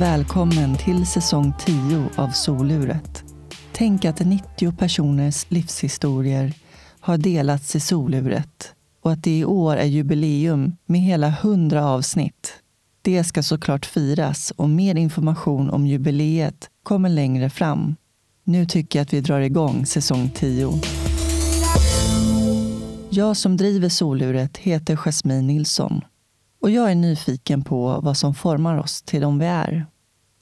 Välkommen till säsong 10 av Soluret. Tänk att 90 personers livshistorier har delats i Soluret och att det i år är jubileum med hela 100 avsnitt. Det ska såklart firas och mer information om jubileet kommer längre fram. Nu tycker jag att vi drar igång säsong 10. Jag som driver Soluret heter Jasmine Nilsson och jag är nyfiken på vad som formar oss till de vi är.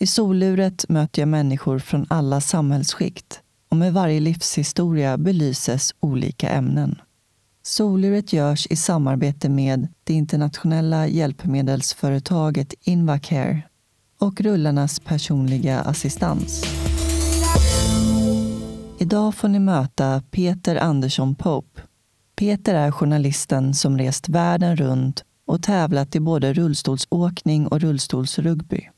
I Soluret möter jag människor från alla samhällsskikt och med varje livshistoria belyses olika ämnen. Soluret görs i samarbete med det internationella hjälpmedelsföretaget Invacare och rullarnas personliga assistans. Idag får ni möta Peter Andersson Pope. Peter är journalisten som rest världen runt och tävlat i både rullstolsåkning och rullstolsrugby.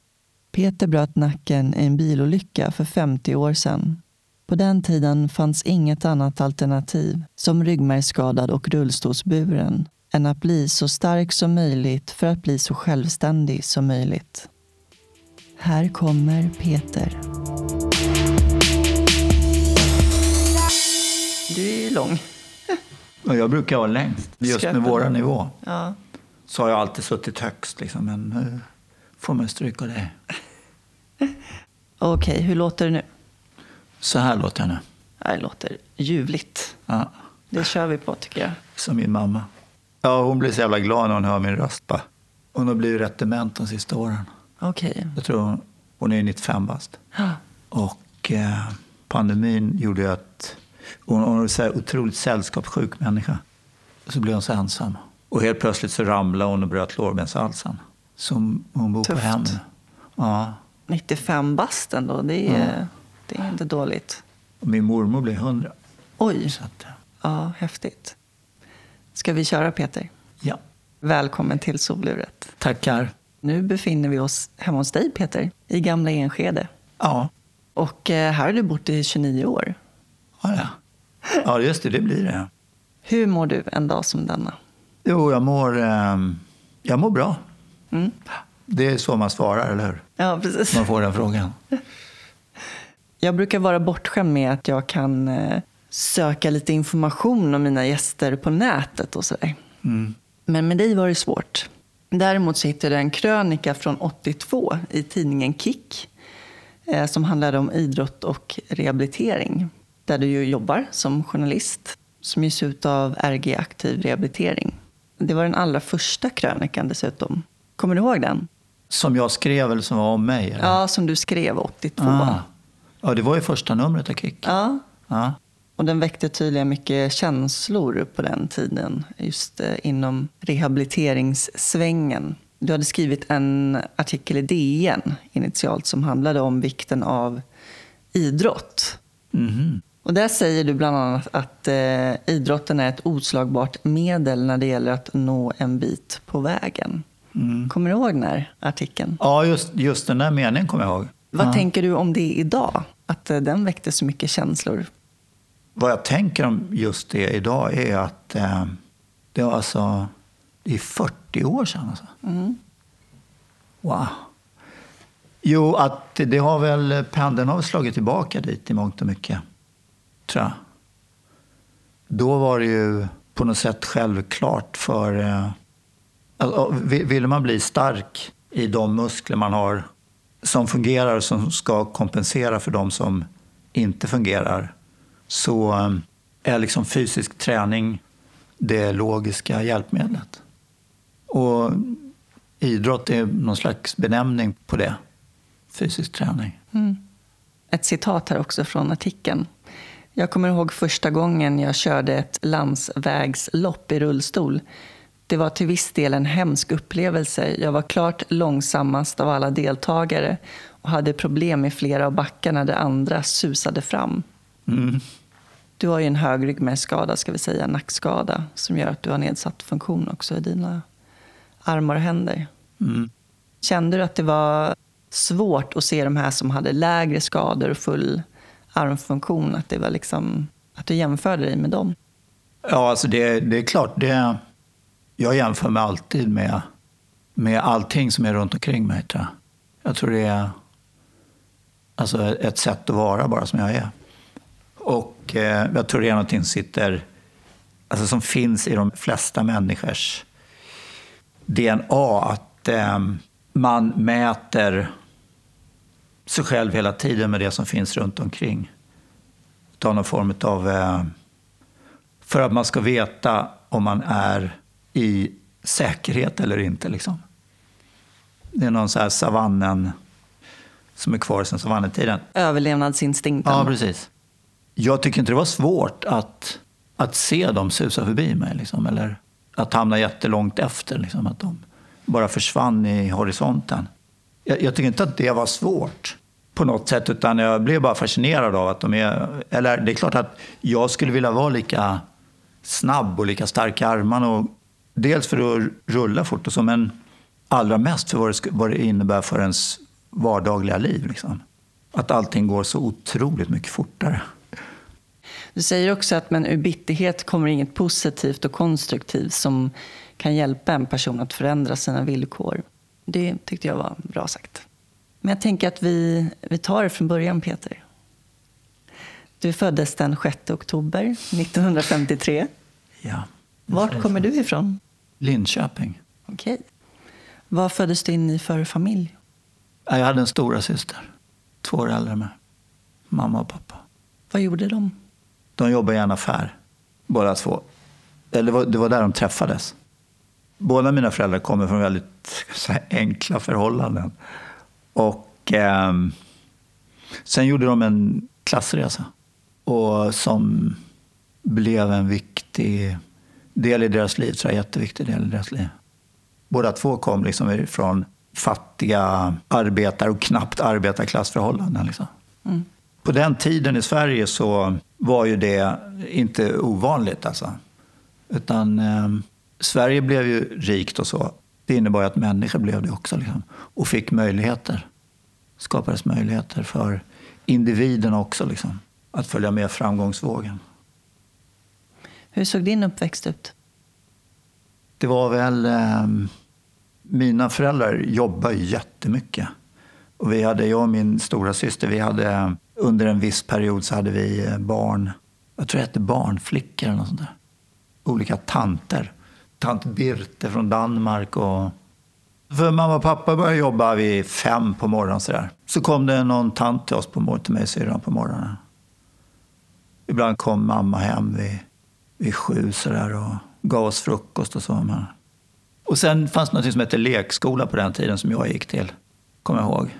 Peter bröt nacken i en bilolycka för 50 år sedan. På den tiden fanns inget annat alternativ som ryggmärgsskadad och rullstolsburen än att bli så stark som möjligt för att bli så självständig som möjligt. Här kommer Peter. Du är ju lång. Och jag brukar vara längst. Just med våra nivå Ja. så har jag alltid suttit högst. Liksom. Men nu får man stryka det. Okej, hur låter det nu? Så här låter jag nu. Det låter ljuvligt. Ja, Det kör vi på tycker jag. som min mamma. Ja, hon blir så jävla glad när hon hör min röst. Bara. Hon har blivit rätt dement de sista åren. Okej. Jag tror hon, hon är 95 bast. Ja. Och eh, pandemin gjorde ju att hon, hon är här otroligt sällskapssjuk människa. Så blev hon så ensam. Och helt plötsligt så ramlade hon och bröt lårbenshalsen. Så hon bor på Tufft. hem nu. Ja. 95 bast ändå, det är, det är inte dåligt. Och min mormor blev 100. Oj, att, ja, häftigt. Ska vi köra Peter? ja. Välkommen till Soluret. Tackar. Nu befinner vi oss hemma hos dig Peter, i gamla Enskede. Ja. Och eh, här har du bott i 29 år. Ja, ja. ja, just det. Det blir det. Hur mår du en dag som denna? Jo, jag mår, ehm, jag mår bra. Mm. Det är så man svarar, eller hur? Ja, precis. Man får den frågan. Jag brukar vara bortskämd med att jag kan eh, söka lite information om mina gäster på nätet och sådär. Mm. Men med dig var det svårt. Däremot så hittade jag en krönika från 82 i tidningen Kick eh, som handlade om idrott och rehabilitering. Där du ju jobbar som journalist som ges ut av RG Aktiv Rehabilitering. Det var den allra första krönikan dessutom. Kommer du ihåg den? Som jag skrev, eller som var om mig? Eller? Ja, som du skrev 82. Ah. Ja, det var ju första numret av Kick. Ja, Ja. Och den väckte tydligen mycket känslor på den tiden, just eh, inom rehabiliteringssvängen. Du hade skrivit en artikel i DN initialt som handlade om vikten av idrott. Mhm. Och där säger du bland annat att eh, idrotten är ett oslagbart medel när det gäller att nå en bit på vägen. Mm. Kommer du ihåg den här artikeln? Ja, just, just den där meningen kommer jag ihåg. Vad Ja. tänker du om det idag? Att eh, den väckte så mycket känslor? Vad jag tänker om just det idag är att eh, det, var alltså, det är 40 år sedan. Alltså. Mm. Wow. Jo, att det har väl, pendeln har väl slagit tillbaka dit i mångt och mycket. Tror jag. Då var det ju på något sätt självklart för... Eh, alltså, vill man bli stark i de muskler man har som fungerar och som ska kompensera för de som inte fungerar så um, är liksom fysisk träning det logiska hjälpmedlet. Och idrott är någon slags benämning på det. Fysisk träning. Mm. Ett citat här också från artikeln. Jag kommer ihåg första gången jag körde ett landsvägslopp i rullstol. Det var till viss del en hemsk upplevelse. Jag var klart långsammast av alla deltagare och hade problem i flera av backarna där andra susade fram. Mm. Du har ju en hög ryggmärgsskada, ska vi säga, nackskada, som gör att du har nedsatt funktion också i dina armar och händer. Mm. Kände du att det var svårt att se de här som hade lägre skador och full armfunktion? Att, det var liksom, att du jämförde dig med dem? Ja, alltså det, det är klart. Det, jag jämför mig alltid med, med allting som är runt omkring mig. Tror jag. Jag tror det är alltså ett sätt att vara bara som jag är. Och eh, jag tror det är någonting som sitter, alltså som finns i de flesta människors DNA. Att eh, man mäter sig själv hela tiden med det som finns runt omkring. Ta någon form av... Eh, för att man ska veta om man är i säkerhet eller inte. Liksom. Det är någon så här savannen som är kvar sedan savannetiden. Överlevnadsinstinkten. Ja, precis. Jag tycker inte det var svårt att, att se dem susa förbi mig. Liksom, eller att hamna jättelångt efter. Liksom, att de bara försvann i horisonten. Jag, jag tycker inte att det var svårt på något sätt. Utan jag blev bara fascinerad av att de är... Eller det är klart att jag skulle vilja vara lika snabb och lika stark i armarna. Och dels för att rulla fort och så, men allra mest för vad det, vad det innebär för ens vardagliga liv. Liksom. Att allting går så otroligt mycket fortare. Du säger också att men ur bitterhet kommer inget positivt och konstruktivt som kan hjälpa en person att förändra sina villkor. Det tyckte jag var bra sagt. Men jag tänker att vi, vi tar det från början, Peter. Du föddes den 6 oktober 1953. Ja. Vart kommer du ifrån? Linköping. Okej. Vad föddes du in i för familj? Jag hade en stora syster. Två år äldre än mig. Mamma och pappa. Vad gjorde de? De jobbade i en affär, båda två. Eller det var, det var där de träffades. Båda mina föräldrar kommer från väldigt här, enkla förhållanden. Och eh, sen gjorde de en klassresa. Och som blev en viktig del i deras liv, tror jag, jätteviktig del i deras liv. Båda två kom liksom från fattiga arbetar och knappt arbetarklassförhållanden. Liksom. Mm. På den tiden i Sverige så var ju det inte ovanligt. Alltså. Utan eh, Sverige blev ju rikt och så. Det innebar ju att människor blev det också. Liksom. Och fick möjligheter. Skapades möjligheter för individen också. Liksom, att följa med framgångsvågen. Hur såg din uppväxt ut? Det var väl... Eh, mina föräldrar jobbade jättemycket. Och vi hade, jag och min stora syster, vi hade under en viss period så hade vi eh, barn. Jag tror det hette barnflickor eller något sånt där. Olika tanter. Tant Birte från Danmark och... För mamma och pappa började jobba vid fem på morgonen sådär. så kom det någon tant till oss på morgonen, till mig och syrran på morgonen. Ibland kom mamma hem vid, vid sju så där och gav oss frukost och så. Och sen fanns det något som hette lekskola på den tiden som jag gick till. Kommer jag ihåg.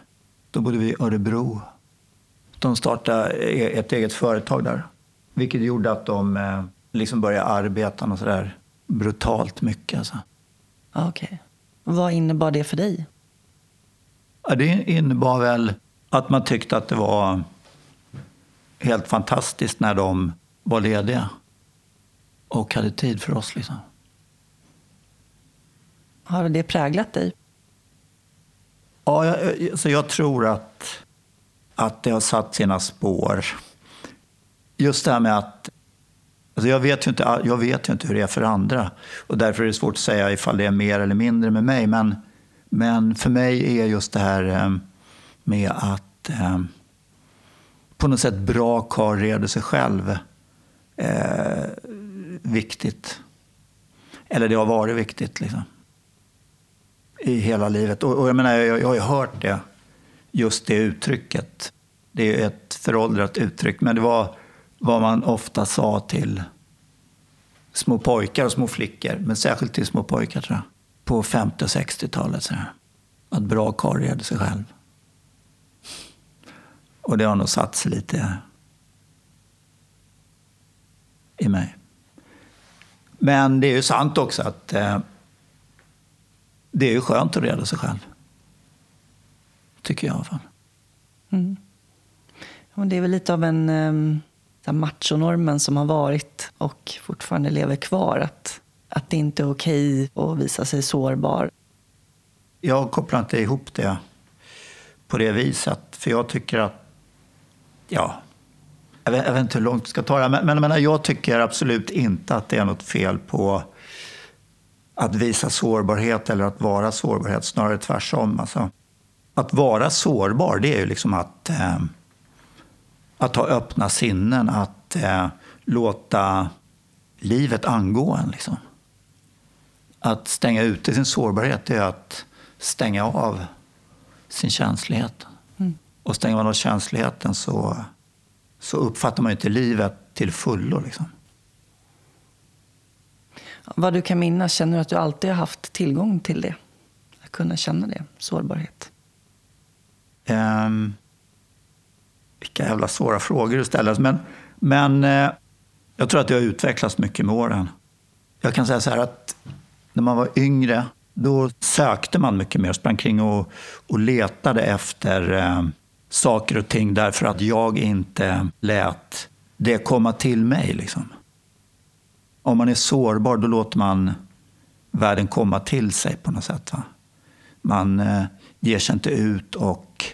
Då bodde vi i Örebro. De startade e- ett eget företag där. Vilket gjorde att de eh, liksom började arbeta något sådär brutalt mycket. Alltså. Okej. Okay. Vad innebar det för dig? Ja, det innebar väl att man tyckte att det var helt fantastiskt när de var lediga och hade tid för oss. Liksom. Har det präglat dig? Ja, jag, alltså jag tror att, att det har satt sina spår. Just det här med att Alltså jag, vet ju inte, jag vet ju inte hur det är för andra. Och därför är det svårt att säga ifall det är mer eller mindre med mig. Men, men för mig är just det här eh, med att eh, på något sätt bra karl reder sig själv eh, viktigt. Eller det har varit viktigt. Liksom i hela livet. Och, och jag, menar, jag, jag har ju hört det, just det uttrycket. Det är ett föråldrat uttryck, men det var vad man ofta sa till små pojkar och små flickor, men särskilt till små pojkar tror jag, på 50 och 60-talet. Att bra karl reder sig själv. Och det har nog satt sig lite i mig. Men det är ju sant också att eh, det är ju skönt att reda sig själv. Tycker jag i alla fall. Mm. Det är väl lite av en um, machonormen som har varit och fortfarande lever kvar. Att, att det inte är okej att visa sig sårbar. Jag kopplar inte ihop det på det viset. För jag tycker att, ja, jag vet, jag vet inte hur långt vi ska ta det men, men, men jag tycker absolut inte att det är något fel på att visa sårbarhet eller att vara sårbarhet, snarare tvärtom. Alltså, att vara sårbar, det är ju liksom att, eh, att ha öppna sinnen, att eh, låta livet angå en. Liksom. Att stänga ute sin sårbarhet det är att stänga av sin känslighet. Mm. Och stänger man av känsligheten så, så uppfattar man inte livet till fullo. Liksom. Vad du kan minnas, känner du att du alltid har haft tillgång till det? Att kunna känna det, sårbarhet? Um, vilka jävla svåra frågor du ställer. Men, men uh, jag tror att det har utvecklats mycket med åren. Jag kan säga så här att när man var yngre, då sökte man mycket mer. Sprang kring och, och letade efter uh, saker och ting därför att jag inte lät det komma till mig. Liksom. Om man är sårbar, då låter man världen komma till sig på något sätt. Va? Man eh, ger sig inte ut och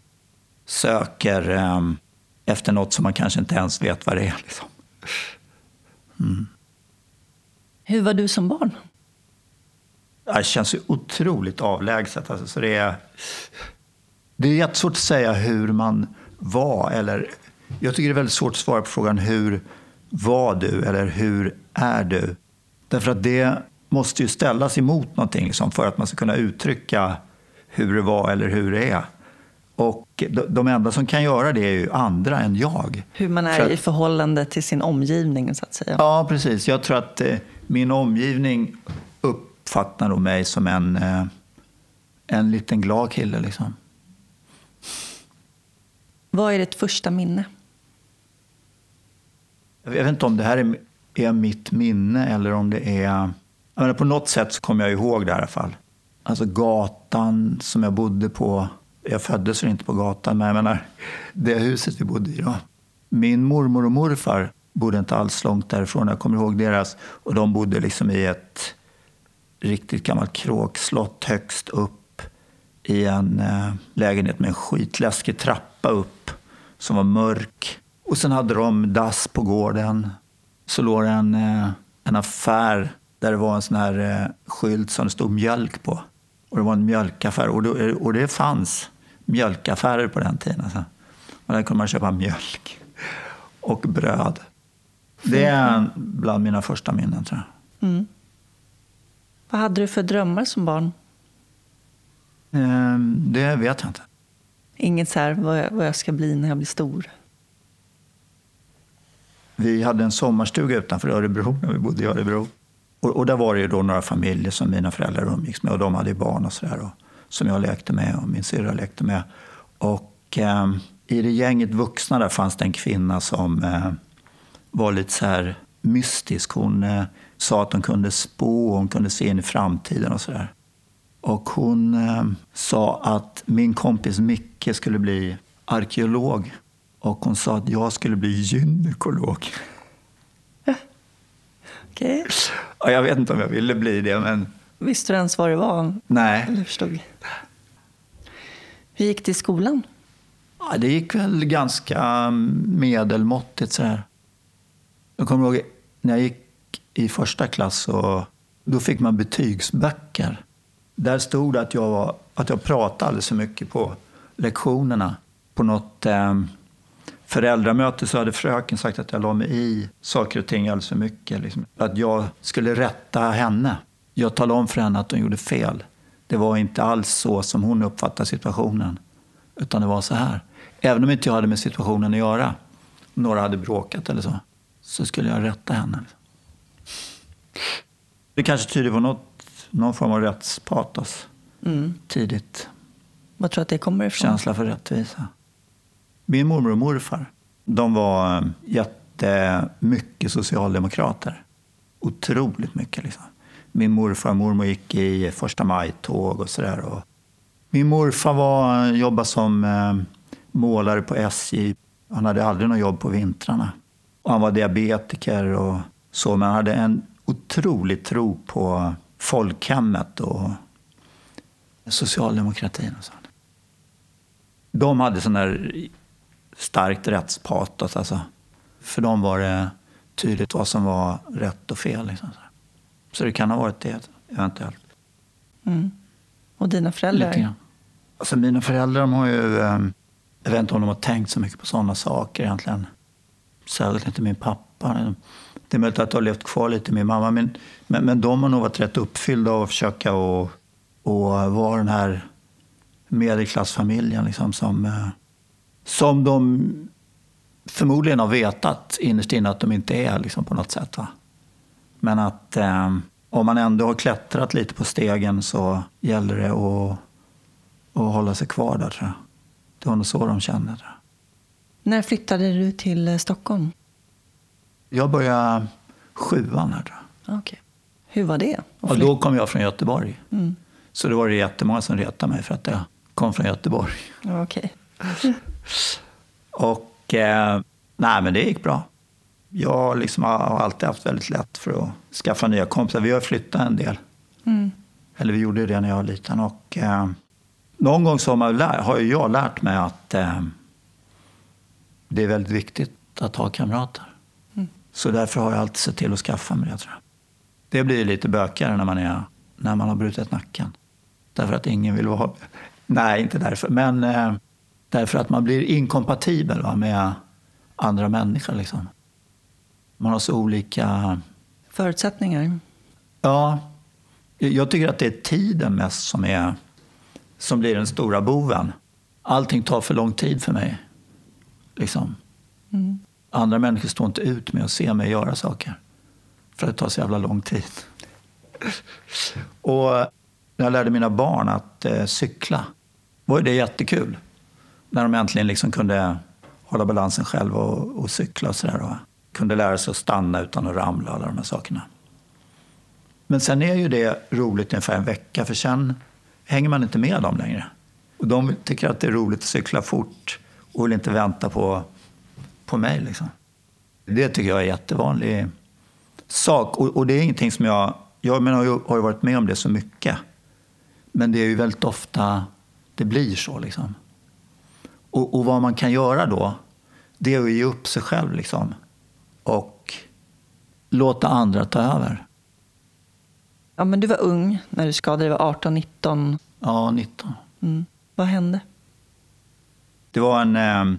söker eh, efter något som man kanske inte ens vet vad det är. Liksom. Mm. Hur var du som barn? Det känns ju otroligt avlägset. Alltså, så det, är, det är jättesvårt att säga hur man var. Eller, jag tycker det är väldigt svårt att svara på frågan hur var du eller hur är du? Därför att det måste ju ställas emot någonting liksom, för att man ska kunna uttrycka hur det var eller hur det är. Och de enda som kan göra det är ju andra än jag. Hur man är att, i förhållande till sin omgivning, så att säga. Ja, precis. Jag tror att eh, min omgivning uppfattar nog mig som en, eh, en liten glad kille. Liksom. Vad är ditt första minne? Jag vet inte om det här är, är mitt minne eller om det är... Menar, på något sätt så kommer jag ihåg det i alla fall. Alltså gatan som jag bodde på. Jag föddes inte på gatan, men jag menar det huset vi bodde i då. Min mormor och morfar bodde inte alls långt därifrån. Jag kommer ihåg deras. Och de bodde liksom i ett riktigt gammalt kråkslott högst upp i en eh, lägenhet med en skitläskig trappa upp som var mörk. Och sen hade de dass på gården. Så låg det en, eh, en affär där det var en sån här eh, skylt som det stod mjölk på. Och det var en mjölkaffär. Och det, och det fanns mjölkaffärer på den tiden. Alltså. Och där kunde man köpa mjölk och bröd. Det är bland mina första minnen, tror jag. Mm. Vad hade du för drömmar som barn? Ehm, det vet jag inte. Inget så här, vad jag, vad jag ska bli när jag blir stor? Vi hade en sommarstuga utanför Örebro när vi bodde i Örebro. Och, och där var det ju då några familjer som mina föräldrar umgicks med och de hade barn och sådär som jag lekte med och min syrra lekte med. Och eh, i det gänget vuxna där fanns det en kvinna som eh, var lite så här mystisk. Hon eh, sa att hon kunde spå hon kunde se in i framtiden och sådär. Och hon eh, sa att min kompis Micke skulle bli arkeolog och hon sa att jag skulle bli gynekolog. Okej. Okay. Ja, jag vet inte om jag ville bli det, men... Visste du ens vad det var? Nej. Eller förstod? Hur gick det i skolan? Ja, det gick väl ganska medelmåttigt sådär. Jag kommer ihåg när jag gick i första klass så då fick man betygsböcker. Där stod det att jag, var, att jag pratade alldeles för mycket på lektionerna. På något eh, föräldramöte så hade fröken sagt att jag la mig i saker och ting alldeles för mycket. Liksom. Att jag skulle rätta henne. Jag talade om för henne att hon gjorde fel. Det var inte alls så som hon uppfattade situationen. Utan det var så här. Även om inte jag hade med situationen att göra. Några hade bråkat eller så. Så skulle jag rätta henne. Det kanske tyder på något, någon form av rättspatos. Mm. Tidigt. Vad tror du att det kommer ifrån? Känsla för rättvisa. Min mormor och morfar, de var eh, jättemycket socialdemokrater. Otroligt mycket. Liksom. Min morfar och mormor gick i första maj-tåg och sådär. Min morfar var, jobbade som eh, målare på SJ. Han hade aldrig något jobb på vintrarna. Och han var diabetiker och så, men han hade en otrolig tro på folkhemmet och socialdemokratin. Och sånt. De hade sån där starkt rättspatos. Alltså. För dem var det tydligt vad som var rätt och fel. Liksom. Så det kan ha varit det, eventuellt. Mm. Och dina föräldrar? Alltså mina föräldrar de har ju... Eh, jag vet inte om de har tänkt så mycket på sådana saker egentligen. Särskilt inte min pappa. Det är möjligt att det har levt kvar lite min mamma. Men, men, men de har nog varit rätt uppfyllda av att försöka och, och vara den här medelklassfamiljen liksom, som, eh, som de förmodligen har vetat innerst inne att de inte är liksom, på något sätt. Va? Men att eh, om man ändå har klättrat lite på stegen så gäller det att, att hålla sig kvar där tror jag. Det var nog så de kände. Tror jag. När flyttade du till eh, Stockholm? Jag började sjuan här tror jag. Okay. Hur var det? Och då kom jag från Göteborg. Mm. Så då var det jättemånga som retade mig för att jag kom från Göteborg. Okay. och eh, nej, men det gick bra. Jag liksom har alltid haft väldigt lätt för att skaffa nya kompisar. Vi har flyttat en del. Mm. Eller vi gjorde det när jag var liten. Och, eh, någon gång så har, man lär, har jag lärt mig att eh, det är väldigt viktigt att ha kamrater. Så därför har jag alltid sett till att skaffa mig det. Tror jag. Det blir lite bökigare när man, är, när man har brutit nacken. Därför att ingen vill vara... Nej, inte därför. Men eh, därför att man blir inkompatibel va, med andra människor. Liksom. Man har så olika... Förutsättningar? Ja. Jag tycker att det är tiden mest som, är, som blir den stora boven. Allting tar för lång tid för mig. Liksom. Mm. Andra människor står inte ut med att se mig göra saker. För att det tar så jävla lång tid. Och när jag lärde mina barn att eh, cykla var det jättekul. När de äntligen liksom kunde hålla balansen själva och, och cykla och sådär. Kunde lära sig att stanna utan att ramla och alla de här sakerna. Men sen är ju det roligt ungefär en vecka för sen hänger man inte med dem längre. Och de tycker att det är roligt att cykla fort och vill inte vänta på, på mig. Liksom. Det tycker jag är en jättevanlig sak. Och, och det är ingenting som jag... Jag menar, jag har ju varit med om det så mycket. Men det är ju väldigt ofta det blir så. Liksom. Och, och vad man kan göra då, det är att ge upp sig själv. Liksom. Och låta andra ta över. Ja, men du var ung när du skadade dig, var 18, 19? Ja, 19. Mm. Vad hände? Det var en, eh,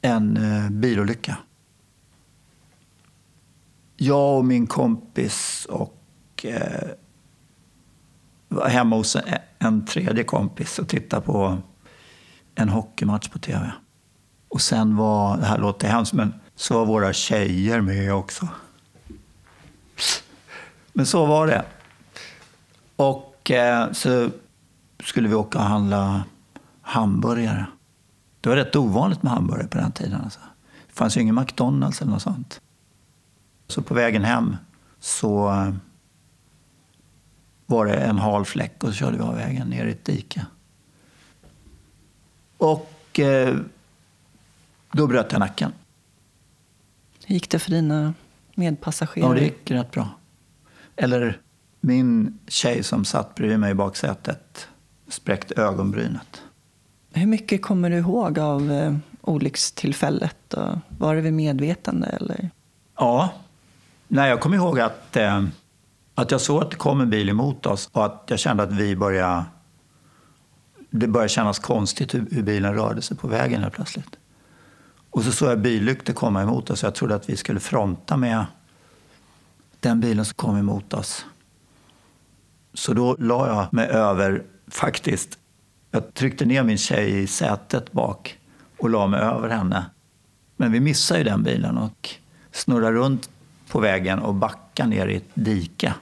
en eh, bilolycka. Jag och min kompis och eh, var hemma hos en, en tredje kompis och tittade på en hockeymatch på tv. Och sen var, det här låter hemskt, men så var våra tjejer med också. Men så var det. Och eh, så skulle vi åka och handla hamburgare. Det var rätt ovanligt med hamburgare på den tiden. Alltså. Det fanns ju ingen McDonalds eller något sånt. Så på vägen hem så eh, var det en hal fläck och så körde vi av vägen ner i ett dike. Och eh, då bröt jag nacken. Hur gick det för dina medpassagerare? Ja, det gick rätt bra. Eller min tjej som satt bredvid mig i baksätet spräckte ögonbrynet. Hur mycket kommer du ihåg av eh, olyckstillfället? Och var det vid medvetande? Eller? Ja, Nej, jag kommer ihåg att, eh, att jag såg att det kom en bil emot oss och att jag kände att vi började... Det började kännas konstigt hur, hur bilen rörde sig på vägen helt plötsligt. Och så såg jag billyktor komma emot oss. Jag trodde att vi skulle fronta med den bilen som kom emot oss. Så då la jag mig över, faktiskt. Jag tryckte ner min tjej i sätet bak och la mig över henne. Men vi missade ju den bilen och snurrade runt på vägen och backade ner i ett dike.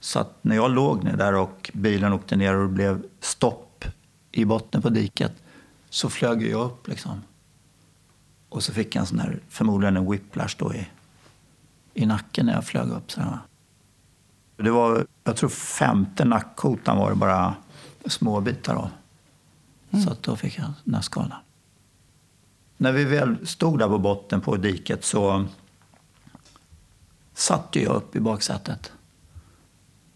Så att när jag låg ner där och bilen åkte ner och det blev stopp i botten på diket så flög jag upp liksom. Och så fick jag en sån här, förmodligen en whiplash då i, i nacken när jag flög upp. Så här. Det var, jag tror femte nackkotan var det bara små bitar av. Mm. Så att då fick jag den här skadan. När vi väl stod där på botten på diket så satt jag upp i baksätet.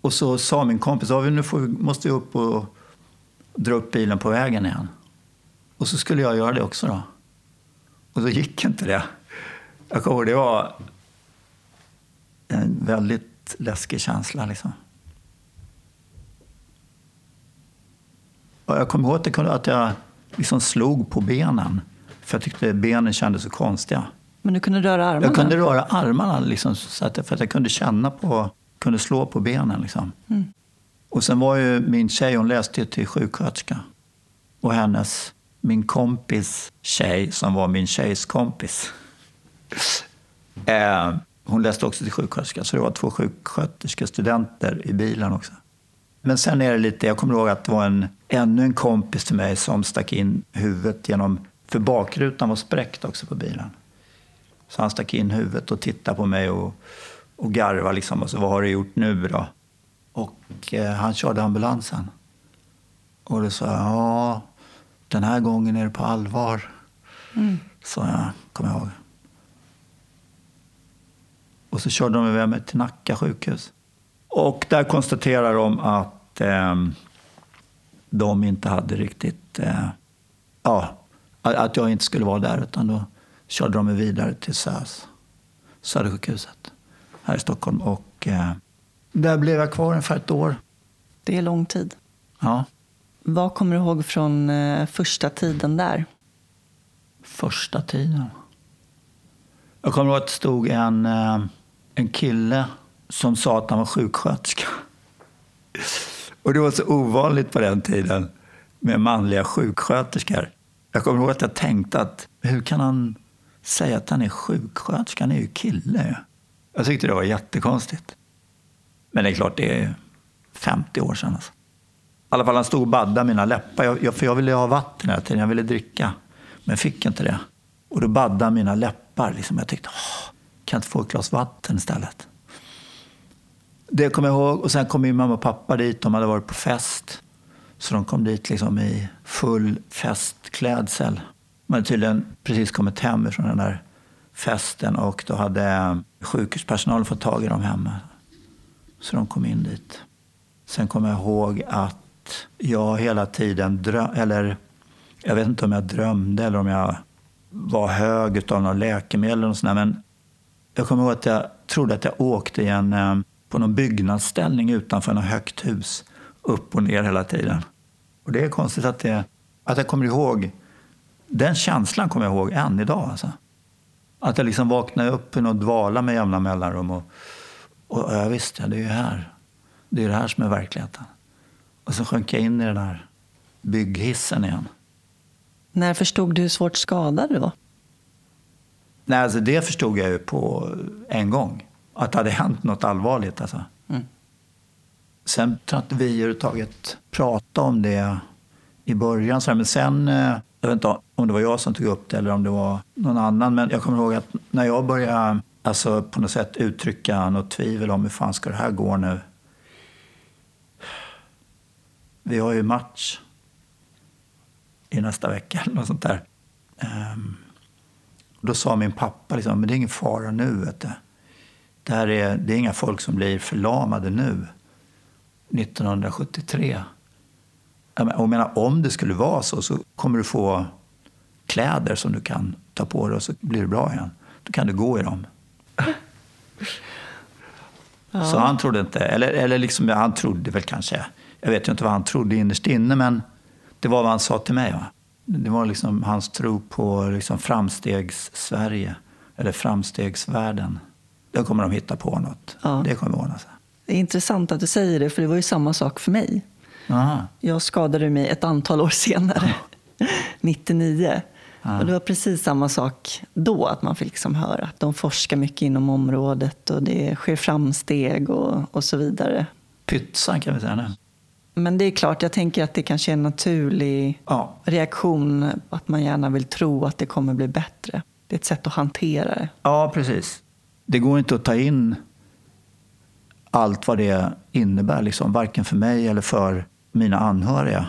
Och så sa min kompis att nu får, måste vi upp och dra upp bilen på vägen igen. Och så skulle jag göra det också då. Och så gick inte det. Jag kommer det var en väldigt läskig känsla. Liksom. Och jag kommer ihåg att, jag liksom slog på benen. För jag tyckte benen kändes så konstiga. Men du kunde röra armarna? Jag kunde röra armarna liksom, så att, för att jag kunde känna på, kunde slå på benen. Liksom. Mm. Och sen var ju min tjej, hon läste till sjuksköterska. Och hennes, min kompis tjej, som var min tjejs kompis. Eh, hon läste också till sjuksköterska, så det var två sjuksköterskestudenter i bilen också. Men sen är det lite, jag kommer ihåg att det var en, ännu en kompis till mig som stack in huvudet genom, för bakrutan var spräckt också på bilen. Så han stack in huvudet och tittade på mig och, och garvade liksom. Och så, vad har du gjort nu då? Och eh, han körde ambulansen. Och då sa jag, ja, den här gången är det på allvar. Mm. Så jag, kommer jag ihåg. Och så körde de iväg mig till Nacka sjukhus. Och där konstaterar de att eh, de inte hade riktigt... Eh, ja, att jag inte skulle vara där. Utan då körde de mig vidare till SÖS, Södersjukhuset, här i Stockholm. Och eh, där blev jag kvar ungefär ett år. Det är lång tid. Ja. Vad kommer du ihåg från eh, första tiden där? Första tiden? Jag kommer ihåg att det stod en, eh, en kille som sa att han var sjuksköterska. Och det var så ovanligt på den tiden med manliga sjuksköterskor. Jag kommer ihåg att jag tänkte att hur kan han säga att han är sjuksköterska? Han är ju kille. Jag tyckte det var jättekonstigt. Men det är klart, det är 50 år sedan. Alltså. I alla fall han stod och baddade mina läppar. Jag, jag, för jag ville ha vatten hela tiden, jag ville dricka. Men fick inte det. Och då baddade han mina läppar. Liksom. Jag tyckte, Åh, kan jag inte få ett glas vatten istället? Det kommer jag ihåg. Och sen kom min mamma och pappa dit. De hade varit på fest. Så de kom dit liksom i full festklädsel. De hade tydligen precis kommit hem från den där festen och då hade eh, sjukhuspersonalen fått tag i dem hemma. Så de kom in dit. Sen kommer jag ihåg att jag hela tiden drömde, eller jag vet inte om jag drömde eller om jag var hög av något läkemedel och sådär. Men jag kommer ihåg att jag trodde att jag åkte i en, eh, på någon byggnadsställning utanför något högt hus. Upp och ner hela tiden. Och det är konstigt att, det, att jag kommer ihåg, den känslan kommer jag ihåg än idag. Alltså. Att jag liksom vaknade upp i något dvala med jämna mellanrum. Och, och ja, visst, ja, det är ju här. Det är det här som är verkligheten. Och så sjönk jag in i den där bygghissen igen. När förstod du hur svårt skadad du var? Nej, alltså det förstod jag ju på en gång. Att det hade hänt något allvarligt. Alltså. Mm. Sen tror jag inte vi överhuvudtaget pratade om det i början. Men sen, eh, jag vet inte om det var jag som tog upp det eller om det var någon annan. Men jag kommer ihåg att när jag började alltså, på något sätt uttrycka något tvivel om hur fan ska det här gå nu. Vi har ju match i nästa vecka eller något sånt där. Um, då sa min pappa liksom, men det är ingen fara nu. Vet du. Det, här är, det är inga folk som blir förlamade nu. 1973. Jag menar, om det skulle vara så så kommer du få kläder som du kan ta på dig och så blir det bra igen. Då kan du gå i dem. Ja. Så han trodde inte, eller, eller liksom, han trodde väl kanske, jag vet ju inte vad han trodde innerst inne, men det var vad han sa till mig. Va? Det var liksom hans tro på liksom framstegs-Sverige, eller framstegsvärlden. Då kommer de hitta på något. Ja. Det kommer ordna sig. Det är intressant att du säger det, för det var ju samma sak för mig. Aha. Jag skadade mig ett antal år senare, 99. Och det var precis samma sak då, att man fick liksom höra att de forskar mycket inom området och det sker framsteg och, och så vidare. Pytsan kan vi säga nu. Men det är klart, jag tänker att det kanske är en naturlig ja. reaktion, att man gärna vill tro att det kommer bli bättre. Det är ett sätt att hantera det. Ja, precis. Det går inte att ta in allt vad det innebär, liksom, varken för mig eller för mina anhöriga.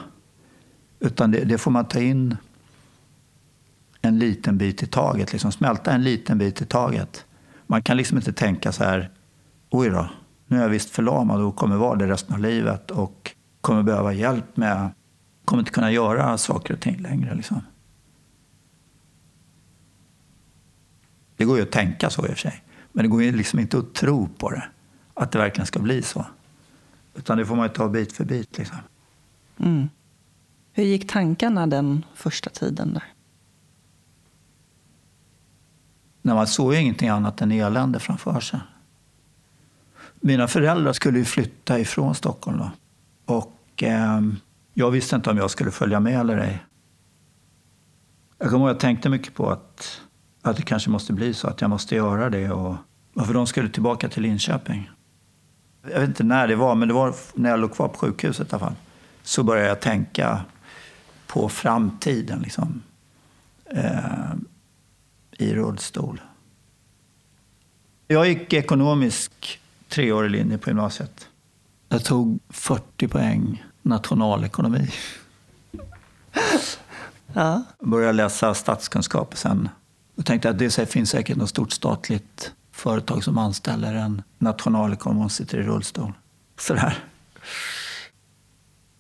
Utan det, det får man ta in en liten bit i taget, liksom smälta en liten bit i taget. Man kan liksom inte tänka så här, oj då, nu är jag visst förlamad och kommer vara det resten av livet och kommer behöva hjälp med, kommer inte kunna göra saker och ting längre. Liksom. Det går ju att tänka så i och för sig, men det går ju liksom inte att tro på det, att det verkligen ska bli så. Utan det får man ju ta bit för bit. Liksom. Mm. Hur gick tankarna den första tiden där? Nej, man såg ju ingenting annat än elände framför sig. Mina föräldrar skulle ju flytta ifrån Stockholm då. Och eh, jag visste inte om jag skulle följa med eller ej. Jag kommer ihåg att jag tänkte mycket på att, att det kanske måste bli så, att jag måste göra det. Och, för de skulle tillbaka till Linköping. Jag vet inte när det var, men det var när jag låg kvar på sjukhuset i alla fall. Så började jag tänka på framtiden liksom. Eh, I rullstol. Jag gick ekonomisk treårig linje på gymnasiet. Jag tog 40 poäng nationalekonomi. Ja. Började läsa statskunskap sen. Jag tänkte att det finns säkert något stort statligt företag som anställer en nationalekonom som sitter i rullstol. Sådär.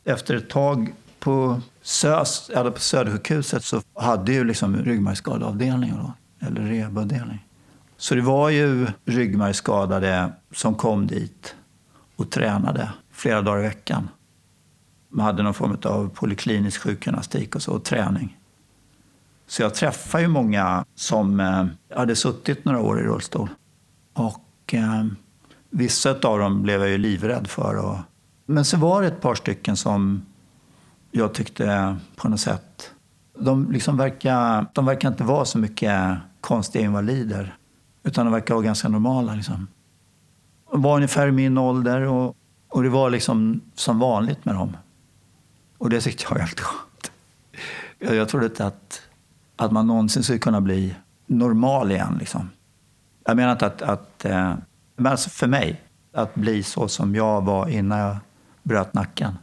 Efter ett tag på, SÖS, eller på Södersjukhuset så hade ju liksom ryggmärgsskadeavdelning då, eller rehabavdelning. Så det var ju ryggmärgsskadade som kom dit och tränade flera dagar i veckan. Man hade någon form av poliklinisk sjukgymnastik och så, och träning. Så jag träffade ju många som eh, hade suttit några år i rullstol. Och eh, vissa av dem blev jag ju livrädd för. Och, men så var det ett par stycken som jag tyckte på något sätt... De, liksom verkar, de verkar inte vara så mycket konstiga invalider. Utan de verkar vara ganska normala. Liksom. De var ungefär i min ålder och, och det var liksom som vanligt med dem. Och det tyckte jag var helt skönt. Jag, jag trodde inte att, att man någonsin skulle kunna bli normal igen. Liksom. Jag menar inte att... att eh, men alltså för mig, att bli så som jag var innan jag bröt nacken.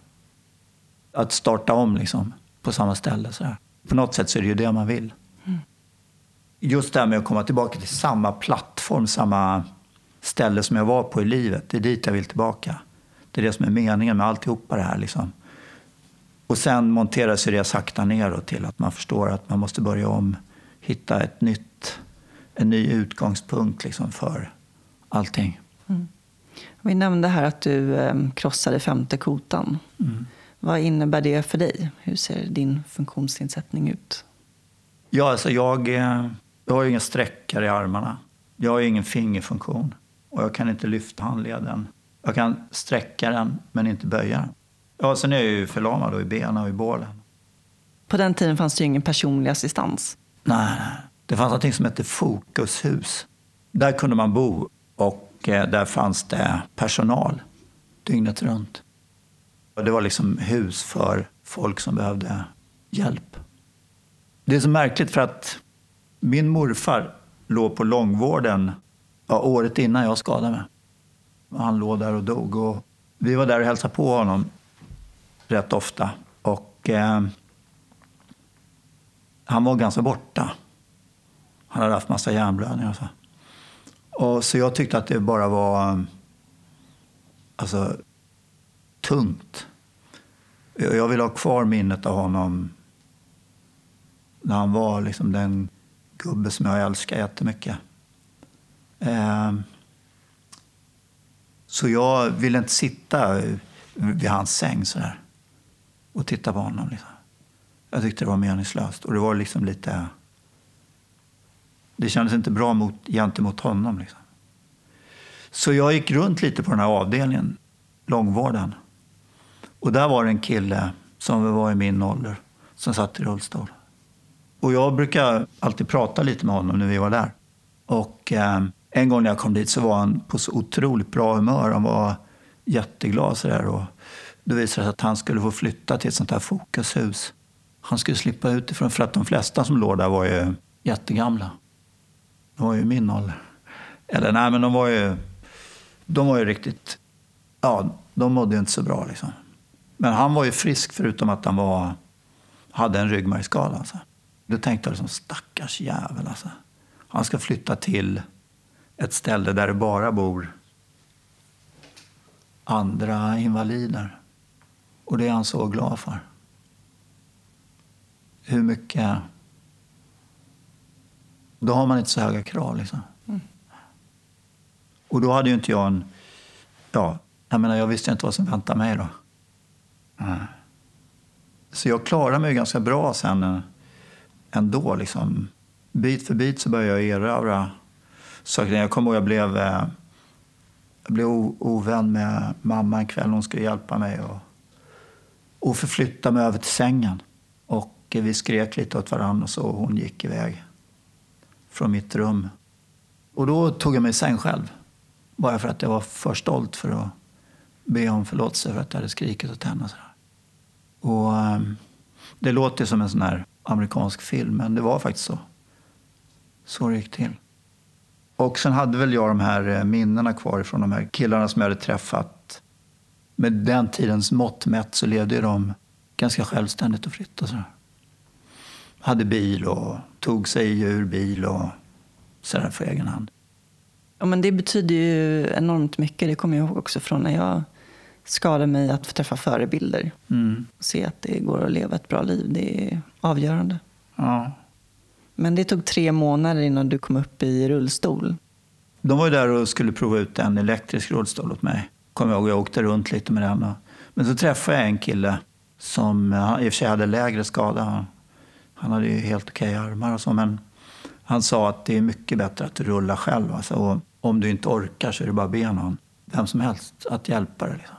Att starta om liksom, på samma ställe. Så här. På något sätt så är det ju det man vill. Mm. Just det här med att komma tillbaka till samma plattform, samma ställe som jag var på i livet. Det är dit jag vill tillbaka. Det är det som är meningen med alltihopa det här. Liksom. Och sen monterar sig det sakta neråt till att man förstår att man måste börja om, hitta ett nytt, en ny utgångspunkt liksom för allting. Mm. Vi nämnde här att du eh, krossade femte kotan. Mm. Vad innebär det för dig? Hur ser din funktionsnedsättning ut? Ja, alltså jag, eh, jag har ingen sträckare i armarna. Jag har ingen fingerfunktion och jag kan inte lyfta handleden. Jag kan sträcka den, men inte böja den. Ja, sen är jag ju förlamad då i benen och i bålen. På den tiden fanns det ju ingen personlig assistans. Nej, det fanns något som hette Fokushus. Där kunde man bo och eh, där fanns det personal dygnet runt. Det var liksom hus för folk som behövde hjälp. Det är så märkligt för att min morfar låg på långvården ja, året innan jag skadade mig. Han låg där och dog. Och vi var där och hälsade på honom rätt ofta. Och eh, han var ganska borta. Han hade haft massa hjärnblödningar och så. Och så jag tyckte att det bara var alltså, tungt. Jag vill ha kvar minnet av honom när han var liksom den gubbe som jag älskar jättemycket. Eh, så jag ville inte sitta vid hans säng sådär och titta på honom. Liksom. Jag tyckte det var meningslöst. Och det var liksom lite... Det kändes inte bra mot, gentemot honom. Liksom. Så jag gick runt lite på den här avdelningen, långvården. Och där var det en kille som var i min ålder, som satt i rullstol. Och jag brukar alltid prata lite med honom när vi var där. Och eh, en gång när jag kom dit så var han på så otroligt bra humör. Han var jätteglad sådär. Och då visade det sig att han skulle få flytta till ett sånt här fokushus. Han skulle slippa utifrån för att de flesta som låg där var ju jättegamla. De var ju min ålder. Eller nej, men de var ju, de var ju riktigt... Ja, de mådde ju inte så bra liksom. Men han var ju frisk förutom att han var, hade en ryggmärgsskada. Alltså. Då tänkte jag liksom, stackars jävel alltså. Han ska flytta till ett ställe där det bara bor andra invalider. Och det är han så glad för. Hur mycket... Då har man inte så höga krav. Liksom. Mm. Och då hade ju inte jag en... Ja, jag, menar, jag visste inte vad som väntade mig då. Så jag klarade mig ganska bra sen eh, ändå. Liksom. Bit för bit så började jag erövra saker. Jag kommer ihåg jag blev, eh, jag blev ovän med mamma en kväll. Hon skulle hjälpa mig och, och förflyttade mig över till sängen. Och vi skrek lite åt varandra och så hon gick iväg från mitt rum. Och då tog jag mig i säng själv. Bara för att jag var för stolt för att be om förlåtelse för att jag hade skrikit åt henne. Och, och ehm, det låter som en sån här amerikansk film, men det var faktiskt så. Så det gick till. Och sen hade väl jag de här eh, minnena kvar från de här killarna som jag hade träffat. Med den tidens mått mätt så levde de ganska självständigt och fritt. Och så. Hade bil och tog sig ur bil och sådär för egen hand. Ja, men det betyder ju enormt mycket. Det kommer jag ihåg också från när jag skadade mig att få träffa förebilder. Mm. Och se att det går att leva ett bra liv. Det är avgörande. Ja. Men det tog tre månader innan du kom upp i rullstol. De var ju där och skulle prova ut en elektrisk rullstol åt mig. Kommer jag ihåg, jag åkte runt lite med den. Men så träffade jag en kille som i och för sig hade lägre skada. Han hade ju helt okej armar och så, men han sa att det är mycket bättre att du rullar själv. Alltså, och om du inte orkar så är det bara att be någon, vem som helst, att hjälpa dig. Liksom.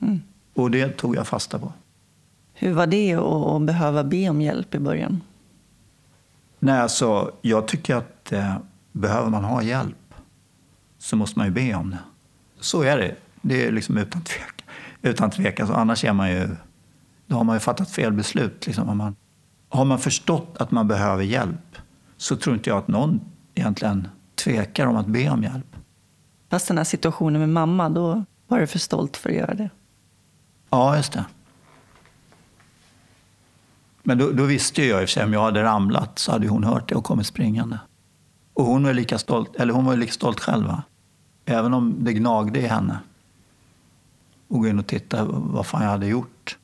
Mm. Och det tog jag fasta på. Hur var det att behöva be om hjälp i början? Nej, alltså, jag tycker att eh, behöver man ha hjälp så måste man ju be om det. Så är det. Det är liksom utan tvekan. Utan tvekan. Så annars är man ju, då har man ju fattat fel beslut. Liksom. Man, har man förstått att man behöver hjälp så tror inte jag att någon egentligen tvekar om att be om hjälp. Fast den här situationen med mamma, då var du för stolt för att göra det? Ja, just det. Men då, då visste jag i och för sig, om jag hade ramlat så hade hon hört det och kommit springande. Och hon var lika stolt, eller hon var lika stolt själv. Va? Även om det gnagde i henne. Och gå in och titta vad fan jag hade gjort.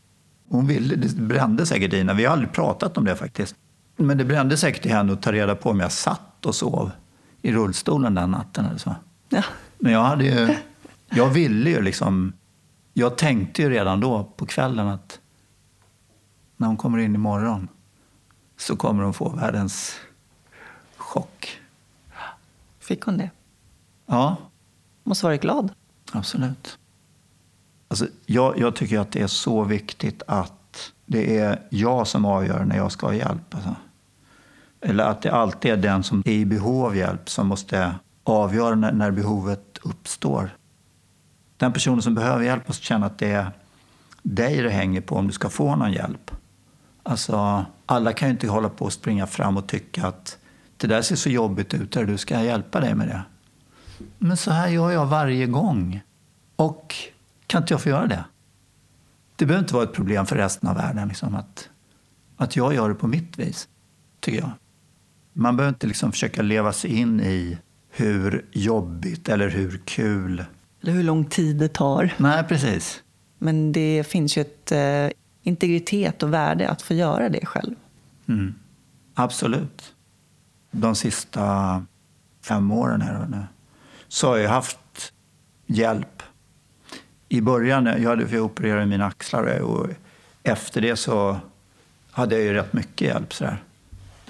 Hon ville, det brände säkert i henne. Vi har aldrig pratat om det faktiskt. Men det brände säkert i henne att ta reda på om jag satt och sov i rullstolen den natten. Eller så. Ja. Men jag, hade ju, jag ville ju liksom... Jag tänkte ju redan då på kvällen att när hon kommer in imorgon så kommer hon få världens chock. Fick hon det? Ja. Måste varit glad. Absolut. Alltså, jag, jag tycker att det är så viktigt att det är jag som avgör när jag ska ha hjälp. Alltså. Eller att det alltid är den som är i behov av hjälp som måste avgöra när, när behovet uppstår. Den personen som behöver hjälp måste känna att det är dig det hänger på om du ska få någon hjälp. Alltså, alla kan ju inte hålla på och springa fram och tycka att det där ser så jobbigt ut, där du ska hjälpa dig med det. Men så här gör jag varje gång. Och kan inte jag få göra det? Det behöver inte vara ett problem för resten av världen liksom, att, att jag gör det på mitt vis, tycker jag. Man behöver inte liksom försöka leva sig in i hur jobbigt eller hur kul. Eller hur lång tid det tar. Nej, precis. Men det finns ju ett eh, integritet och värde att få göra det själv. Mm. Absolut. De sista fem åren här nu, så har jag haft hjälp. I början, jag, hade, jag opererade mina axlar och efter det så hade jag ju rätt mycket hjälp. Sådär.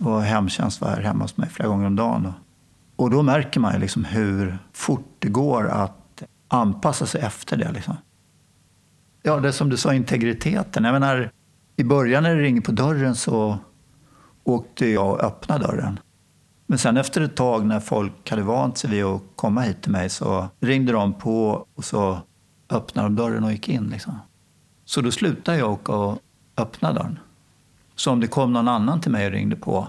Och hemtjänst var här hemma hos mig flera gånger om dagen. Och, och då märker man ju liksom hur fort det går att anpassa sig efter det. Liksom. Ja, det som du sa, integriteten. Jag menar, I början när det ringer på dörren så åkte jag och öppnade dörren. Men sen efter ett tag när folk hade vant sig vid att komma hit till mig så ringde de på och så öppnade de dörren och gick in. Liksom. Så då slutade jag åka och öppna dörren. Så om det kom någon annan till mig och ringde på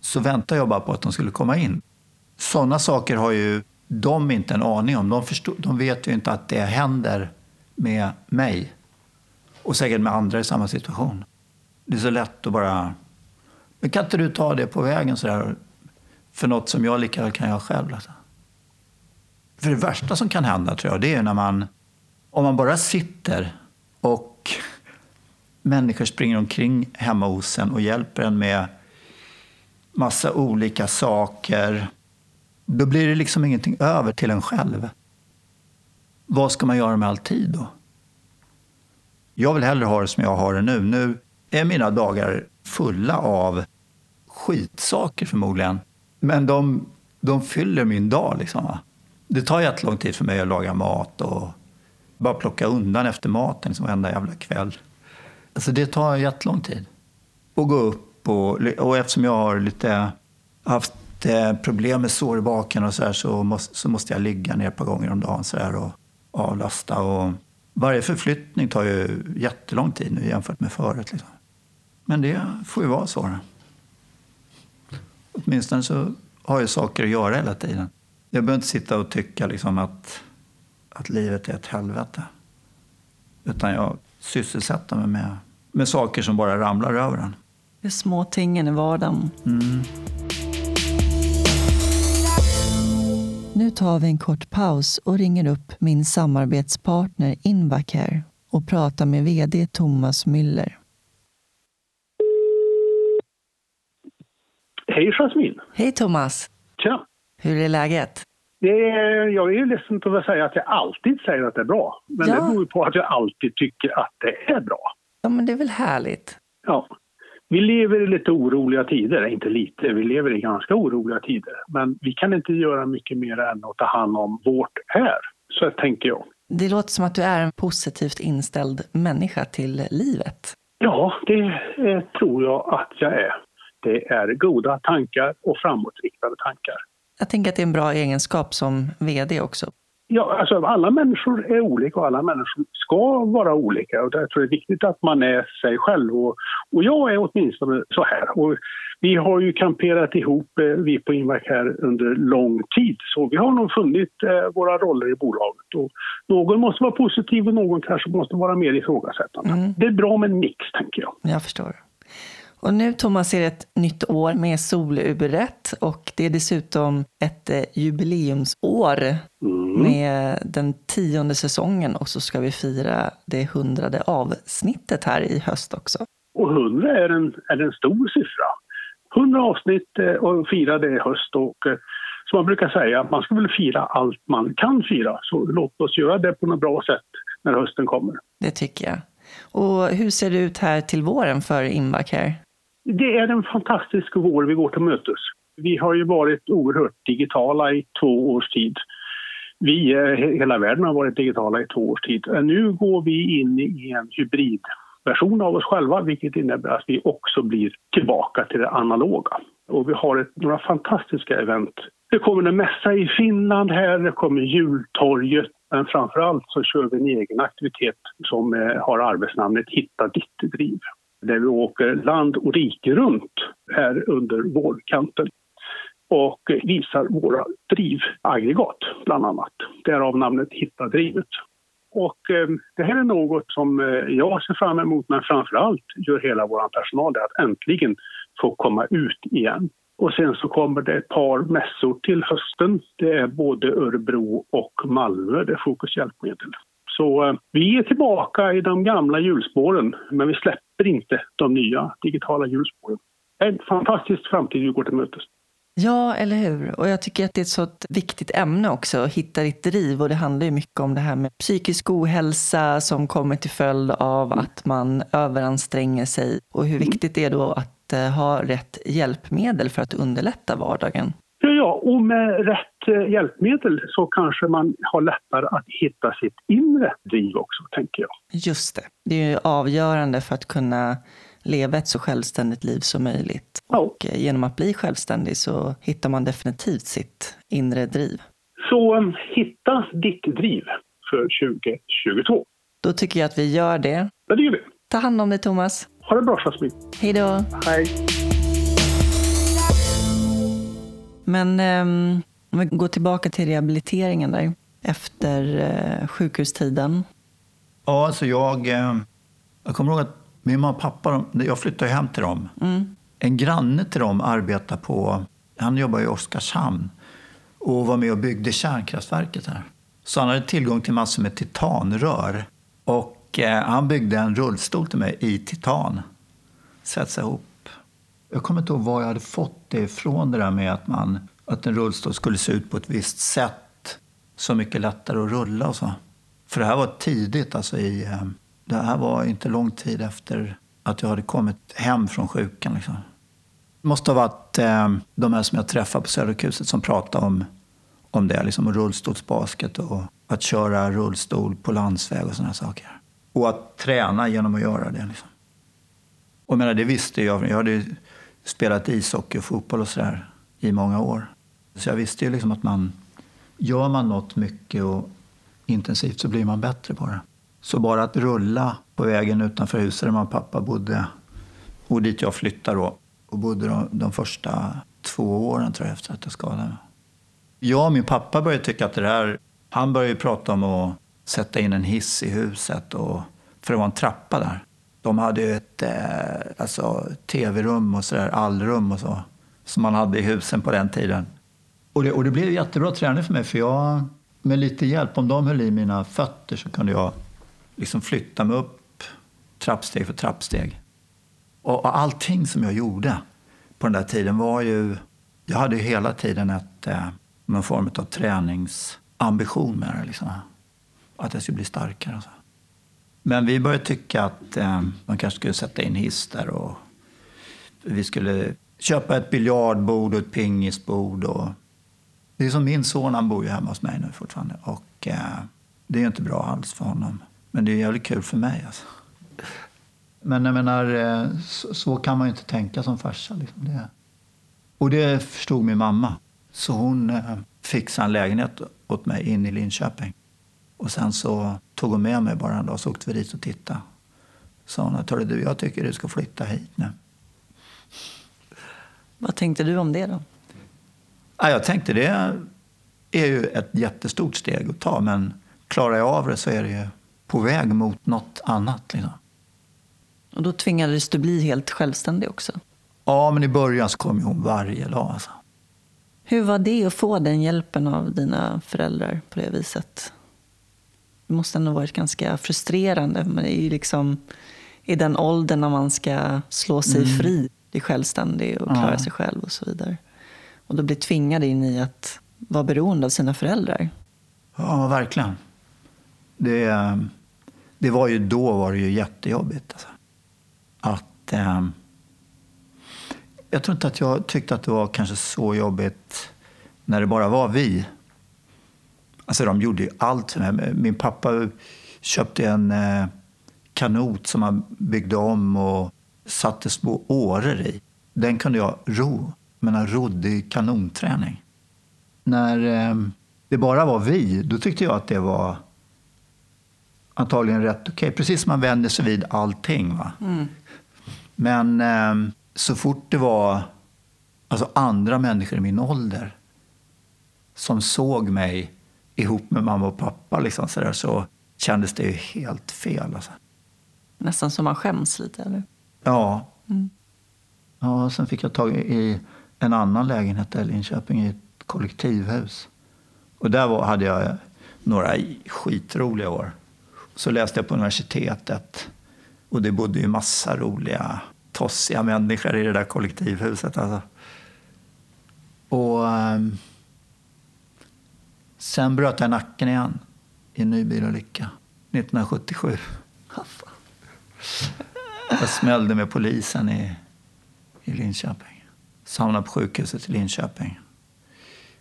så väntade jag bara på att de skulle komma in. Sådana saker har ju de inte en aning om. De, förstod, de vet ju inte att det händer med mig och säkert med andra i samma situation. Det är så lätt att bara... Men kan inte du ta det på vägen så där, för något som jag lika väl kan göra själv? Alltså. För det värsta som kan hända tror jag, det är när man... Om man bara sitter och människor springer omkring hemma hos en och hjälper en med massa olika saker. Då blir det liksom ingenting över till en själv. Vad ska man göra med all tid då? Jag vill hellre ha det som jag har det nu. Nu är mina dagar fulla av skitsaker förmodligen. Men de, de fyller min dag. Liksom, va? Det tar jättelång tid för mig att laga mat och bara plocka undan efter maten liksom, varenda jävla kväll. Alltså det tar jättelång tid. att gå upp och, och eftersom jag har lite haft eh, problem med sår i baken och så, här, så, måste, så måste jag ligga ner ett par gånger om dagen så här, och avlasta. Och varje förflyttning tar ju jättelång tid nu jämfört med förut. Liksom. Men det får ju vara så. Åtminstone så har jag saker att göra hela tiden. Jag behöver inte sitta och tycka liksom att, att livet är ett helvete. Utan jag sysselsätter mig med, med saker som bara ramlar över en. De små tingen i vardagen. Mm. Nu tar vi en kort paus och ringer upp min samarbetspartner Invacare och pratar med VD Thomas Müller. Hej Jasmin! Hej Thomas! Tja! Hur är läget? Det är, jag är ju ledsen att säga att jag alltid säger att det är bra. Men Ja. det beror ju på att jag alltid tycker att det är bra. Ja, men det är väl härligt? Ja. Vi lever i lite oroliga tider, inte lite, vi lever i ganska oroliga tider. Men vi kan inte göra mycket mer än att ta hand om vårt här. Så tänker jag. Det låter som att du är en positivt inställd människa till livet. Ja, det tror jag att jag är. Det är goda tankar och framåtriktade tankar. Jag tänker att det är en bra egenskap som VD också. Ja, alltså alla människor är olika och alla människor ska vara olika. Och jag tror det är viktigt att man är sig själv. Och, och jag är åtminstone så här. Och vi har ju kamperat ihop, eh, vi på Invac här, under lång tid. Så vi har nog funnit eh, våra roller i bolaget. Och någon måste vara positiv och någon kanske måste vara mer ifrågasättande. Mm. Det är bra med en mix, tänker jag. Jag förstår. Och nu Thomas är det ett nytt år med soluret och det är dessutom ett eh, jubileumsår Mm. med den tionde säsongen och så ska vi fira det hundrade avsnittet här i höst också. Och 100 är en, är en stor siffra. 100 avsnitt eh, och fira det i höst. Och, eh, som man brukar säga, man ska väl fira allt man kan fira. Så låt oss göra det på något bra sätt när hösten kommer. Det tycker jag. Och hur ser det ut här till våren för Inbac här? Det är en fantastisk vår vi går till mötes. Vi har ju varit oerhört digitala i två års tid. Vi, eh, hela världen har varit digitala i två års tid. Eh, nu går vi in i en hybridversion av oss själva vilket innebär att vi också blir tillbaka till det analoga. Och vi har ett, några fantastiska event. Det kommer en mässa i Finland här, det kommer jultorget men framför allt så kör vi en egen aktivitet som eh, har arbetsnamnet Hitta ditt driv där vi åker land och rike runt här under vårkanten och visar våra drivaggregat, bland annat. Därav namnet Hitta drivet. Och eh, det här är något som eh, jag ser fram emot, men framför allt gör hela vår personal det, att äntligen få komma ut igen. Och sen så kommer det ett par mässor till hösten. Det är både Örebro och Malmö, det är Fokus hjälpmedel. Så eh, vi är tillbaka i de gamla hjulspåren, men vi släpper inte de nya digitala hjulspåren. En fantastisk framtid vi går till mötes. Ja, eller hur? Och jag tycker att det är ett så viktigt ämne också, att hitta ditt driv. Och det handlar ju mycket om det här med psykisk ohälsa som kommer till följd av att man överanstränger sig. Och hur viktigt det är då att eh, ha rätt hjälpmedel för att underlätta vardagen. Ja, ja, och med rätt eh, hjälpmedel så kanske man har lättare att hitta sitt inre driv också, tänker jag. Just det. Det är ju avgörande för att kunna leva ett så självständigt liv som möjligt. Ja. Och eh, genom att bli självständig så hittar man definitivt sitt inre driv. Så eh, hitta ditt driv för 2022. Då tycker jag att vi gör det. Det gör vi. Ta hand om dig Thomas. Ha det bra, Jasmin. Hej då! Hej. Men ehm, om vi går tillbaka till rehabiliteringen där efter eh, sjukhustiden. Ja, alltså jag, eh, jag kommer ihåg att min mamma och pappa, jag flyttade hem till dem. Mm. En granne till dem arbetar på, han jobbar i Oskarshamn och var med och byggde kärnkraftverket här. Så han hade tillgång till massor med titanrör. Och eh, han byggde en rullstol till mig i titan. Sätts ihop. Jag kommer inte ihåg var jag hade fått det ifrån det där med att, man, att en rullstol skulle se ut på ett visst sätt. Så mycket lättare att rulla och så. För det här var tidigt, alltså i, eh, det här var inte lång tid efter att jag hade kommit hem från sjukan. Liksom. Det måste ha varit eh, de här som jag träffade på Söderkuset som pratade om, om det. Liksom, rullstolsbasket och att köra rullstol på landsväg och sådana saker. Och att träna genom att göra det. Liksom. Och jag menar, det visste jag. Jag hade spelat ishockey och fotboll och sådär i många år. Så jag visste ju liksom att man gör man något mycket och intensivt så blir man bättre på det. Så bara att rulla på vägen utanför huset där min och pappa bodde och dit jag flyttade då och bodde de, de första två åren tror jag efter att jag skadade mig. Jag och min pappa började tycka att det här, han började prata om att sätta in en hiss i huset och, för det var en trappa där. De hade ju ett eh, alltså, tv-rum och sådär, allrum och så, som man hade i husen på den tiden. Och det, och det blev jättebra träning för mig för jag, med lite hjälp, om de höll i mina fötter så kunde jag liksom flytta mig upp trappsteg för trappsteg. Och, och allting som jag gjorde på den där tiden var ju... Jag hade ju hela tiden ett, eh, någon form av träningsambition med det. Liksom. Att jag skulle bli starkare. Och så. Men vi började tycka att eh, man kanske skulle sätta in hiss där och vi skulle köpa ett biljardbord och ett pingisbord. Och... Det är som min son, han bor ju hemma hos mig nu fortfarande. Och eh, det är inte bra alls för honom. Men det är jävligt kul för mig. Alltså. Men jag menar, eh, så, så, kan man ju inte tänka som farsa. Liksom. Det. Och det förstod min mamma. Så hon eh, fixade en lägenhet åt mig in i Linköping. Och sen så tog hon med mig bara en dag så åkte vi dit och tittade. Sa hon att du, jag tycker du ska flytta hit nu. Vad tänkte du om det då? Ja, jag tänkte det är ju ett jättestort steg att ta men klarar jag av det så är det ju på väg mot något annat. Liksom. Och då tvingades du bli helt självständig också? Ja, men i början så kom hon varje dag. Alltså. Hur var det att få den hjälpen av dina föräldrar på det viset? Det måste ändå varit ganska frustrerande. Man är ju liksom i den åldern när man ska slå sig mm. fri, bli självständig och klara ja. sig själv och så vidare. Och då bli tvingad in i att vara beroende av sina föräldrar. Ja, verkligen. Det, det var ju då var det ju jättejobbigt. Alltså. Att, eh, jag tror inte att jag tyckte att det var kanske så jobbigt när det bara var vi. Alltså de gjorde ju allt för mig. Min pappa köpte en eh, kanot som han byggde om och satte små åror i. Den kunde jag ro, men han rodde i kanonträning. När eh, det bara var vi, då tyckte jag att det var antagligen rätt okej. Okay. Precis som man vänder sig vid allting. Va? Mm. Men eh, så fort det var alltså andra människor i min ålder som såg mig ihop med mamma och pappa liksom, så, där, så kändes det ju helt fel. Alltså. Nästan som man skäms lite? eller? Ja. Mm. ja. Sen fick jag tag i en annan lägenhet i Linköping, i ett kollektivhus. Och där var, hade jag några skitroliga år. Så läste jag på universitetet och det bodde ju massa roliga, tossiga människor i det där kollektivhuset. Alltså. Och um, sen bröt jag nacken igen i en ny bilolycka 1977. Jag smällde med polisen i, i Linköping. Så hamnade på sjukhuset i Linköping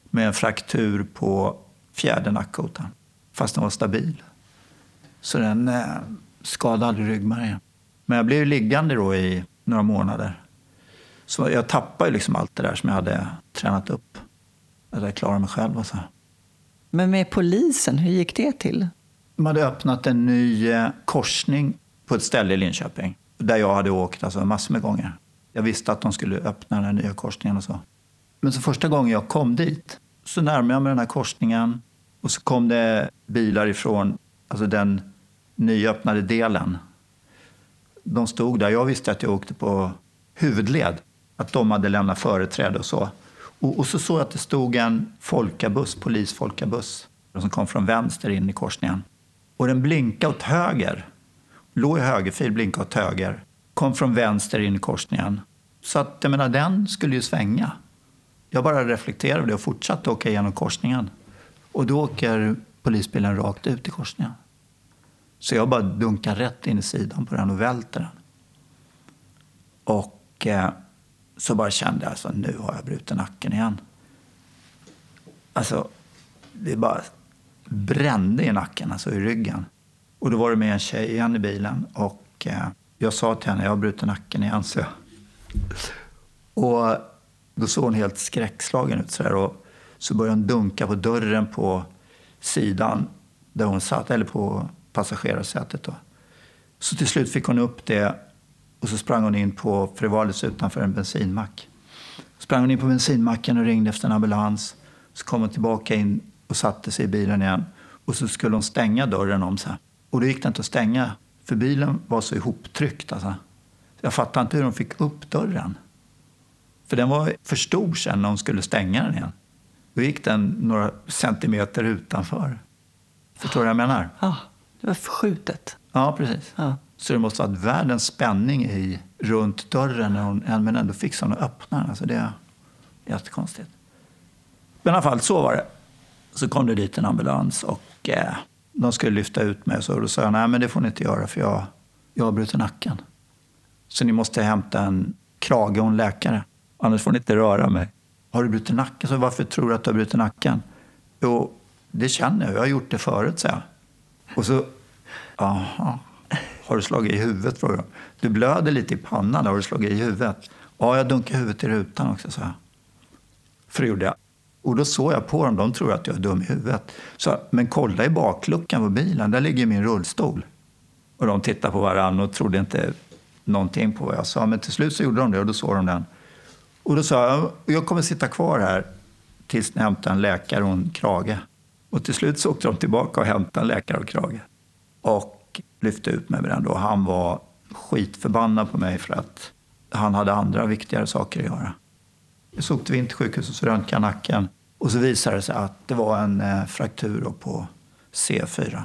med en fraktur på fjärde nackkotan, fast den var stabil. Så den eh, skadade aldrig ryggmärgen. Men jag blev liggande då i några månader. Så jag tappade liksom allt det där som jag hade tränat upp. Att jag klarade mig själv och så. Men med polisen, hur gick det till? De hade öppnat en ny eh, korsning på ett ställe i Linköping. Där jag hade åkt alltså, massor med gånger. Jag visste att de skulle öppna den här nya korsningen och så. Men så första gången jag kom dit så närmade jag mig den här korsningen och så kom det bilar ifrån alltså den nyöppnade delen. De stod där. Jag visste att jag åkte på huvudled, att de hade lämnat företräde och så. Och, och så såg jag att det stod en folkabuss, polisfolkabuss som kom från vänster in i korsningen. Och den blinkade åt höger. Låg i högerfil, blinkade åt höger. Kom från vänster in i korsningen. Så att, jag menar, den skulle ju svänga. Jag bara reflekterade över det och fortsatte åka igenom korsningen. Och då åker polisbilen rakt ut i korsningen. Så jag bara dunkar rätt in i sidan på den och välter den. Och eh, så bara kände jag alltså, nu har jag brutit nacken igen. Alltså, det bara brände i nacken, alltså i ryggen. Och då var det med en tjej igen i bilen och eh, jag sa till henne, jag har brutit nacken igen, så jag. Och då såg hon helt skräckslagen ut sådär och så började hon dunka på dörren på sidan där hon satt, eller på passagerarsätet. Då. Så till slut fick hon upp det och så sprang hon in på, för det var alldeles utanför en bensinmack. Sprang hon in på bensinmacken och ringde efter en ambulans. Så kom hon tillbaka in och satte sig i bilen igen. Och så skulle hon stänga dörren om sig. Och då gick det inte att stänga, för bilen var så ihoptryckt. Alltså. Jag fattade inte hur de fick upp dörren. För den var för stor sen när hon skulle stänga den igen. Då gick den några centimeter utanför. Förstår du vad jag menar? Ja, det var förskjutet. Ja, precis. Ja. Så det måste ha varit världens spänning i, runt dörren när hon, men ändå fixar hon att öppna den. Alltså det är jättekonstigt. Men i alla fall, så var det. Så kom det dit en ambulans och eh, de skulle lyfta ut mig. Så då sa jag, nej men det får ni inte göra för jag, jag har brutit nacken. Så ni måste hämta en krage och en läkare. Annars får ni inte röra mig. Har du brutit nacken? Så varför tror du att du har brutit nacken? Jo, det känner jag. Jag har gjort det förut, så jag. Och så, aha. Har du slagit i huvudet? frågade de. Du blöder lite i pannan. Har du slagit i huvudet? Ja, jag dunkade huvudet i rutan också, så jag. För det gjorde jag. Och då såg jag på dem. De tror att jag är dum i huvudet. Så, men kolla i bakluckan på bilen. Där ligger min rullstol. Och de tittade på varandra och trodde inte någonting på vad jag sa. Men till slut så gjorde de det och då såg de den. Och då sa jag, jag kommer sitta kvar här tills ni hämtar en läkare och en krage. Och till slut så åkte de tillbaka och hämtade en läkare och krage. Och lyfte ut mig med den då. Han var skitförbannad på mig för att han hade andra viktigare saker att göra. Vi in till sjukhuset och röntgade nacken. Och så visade det sig att det var en eh, fraktur på C4.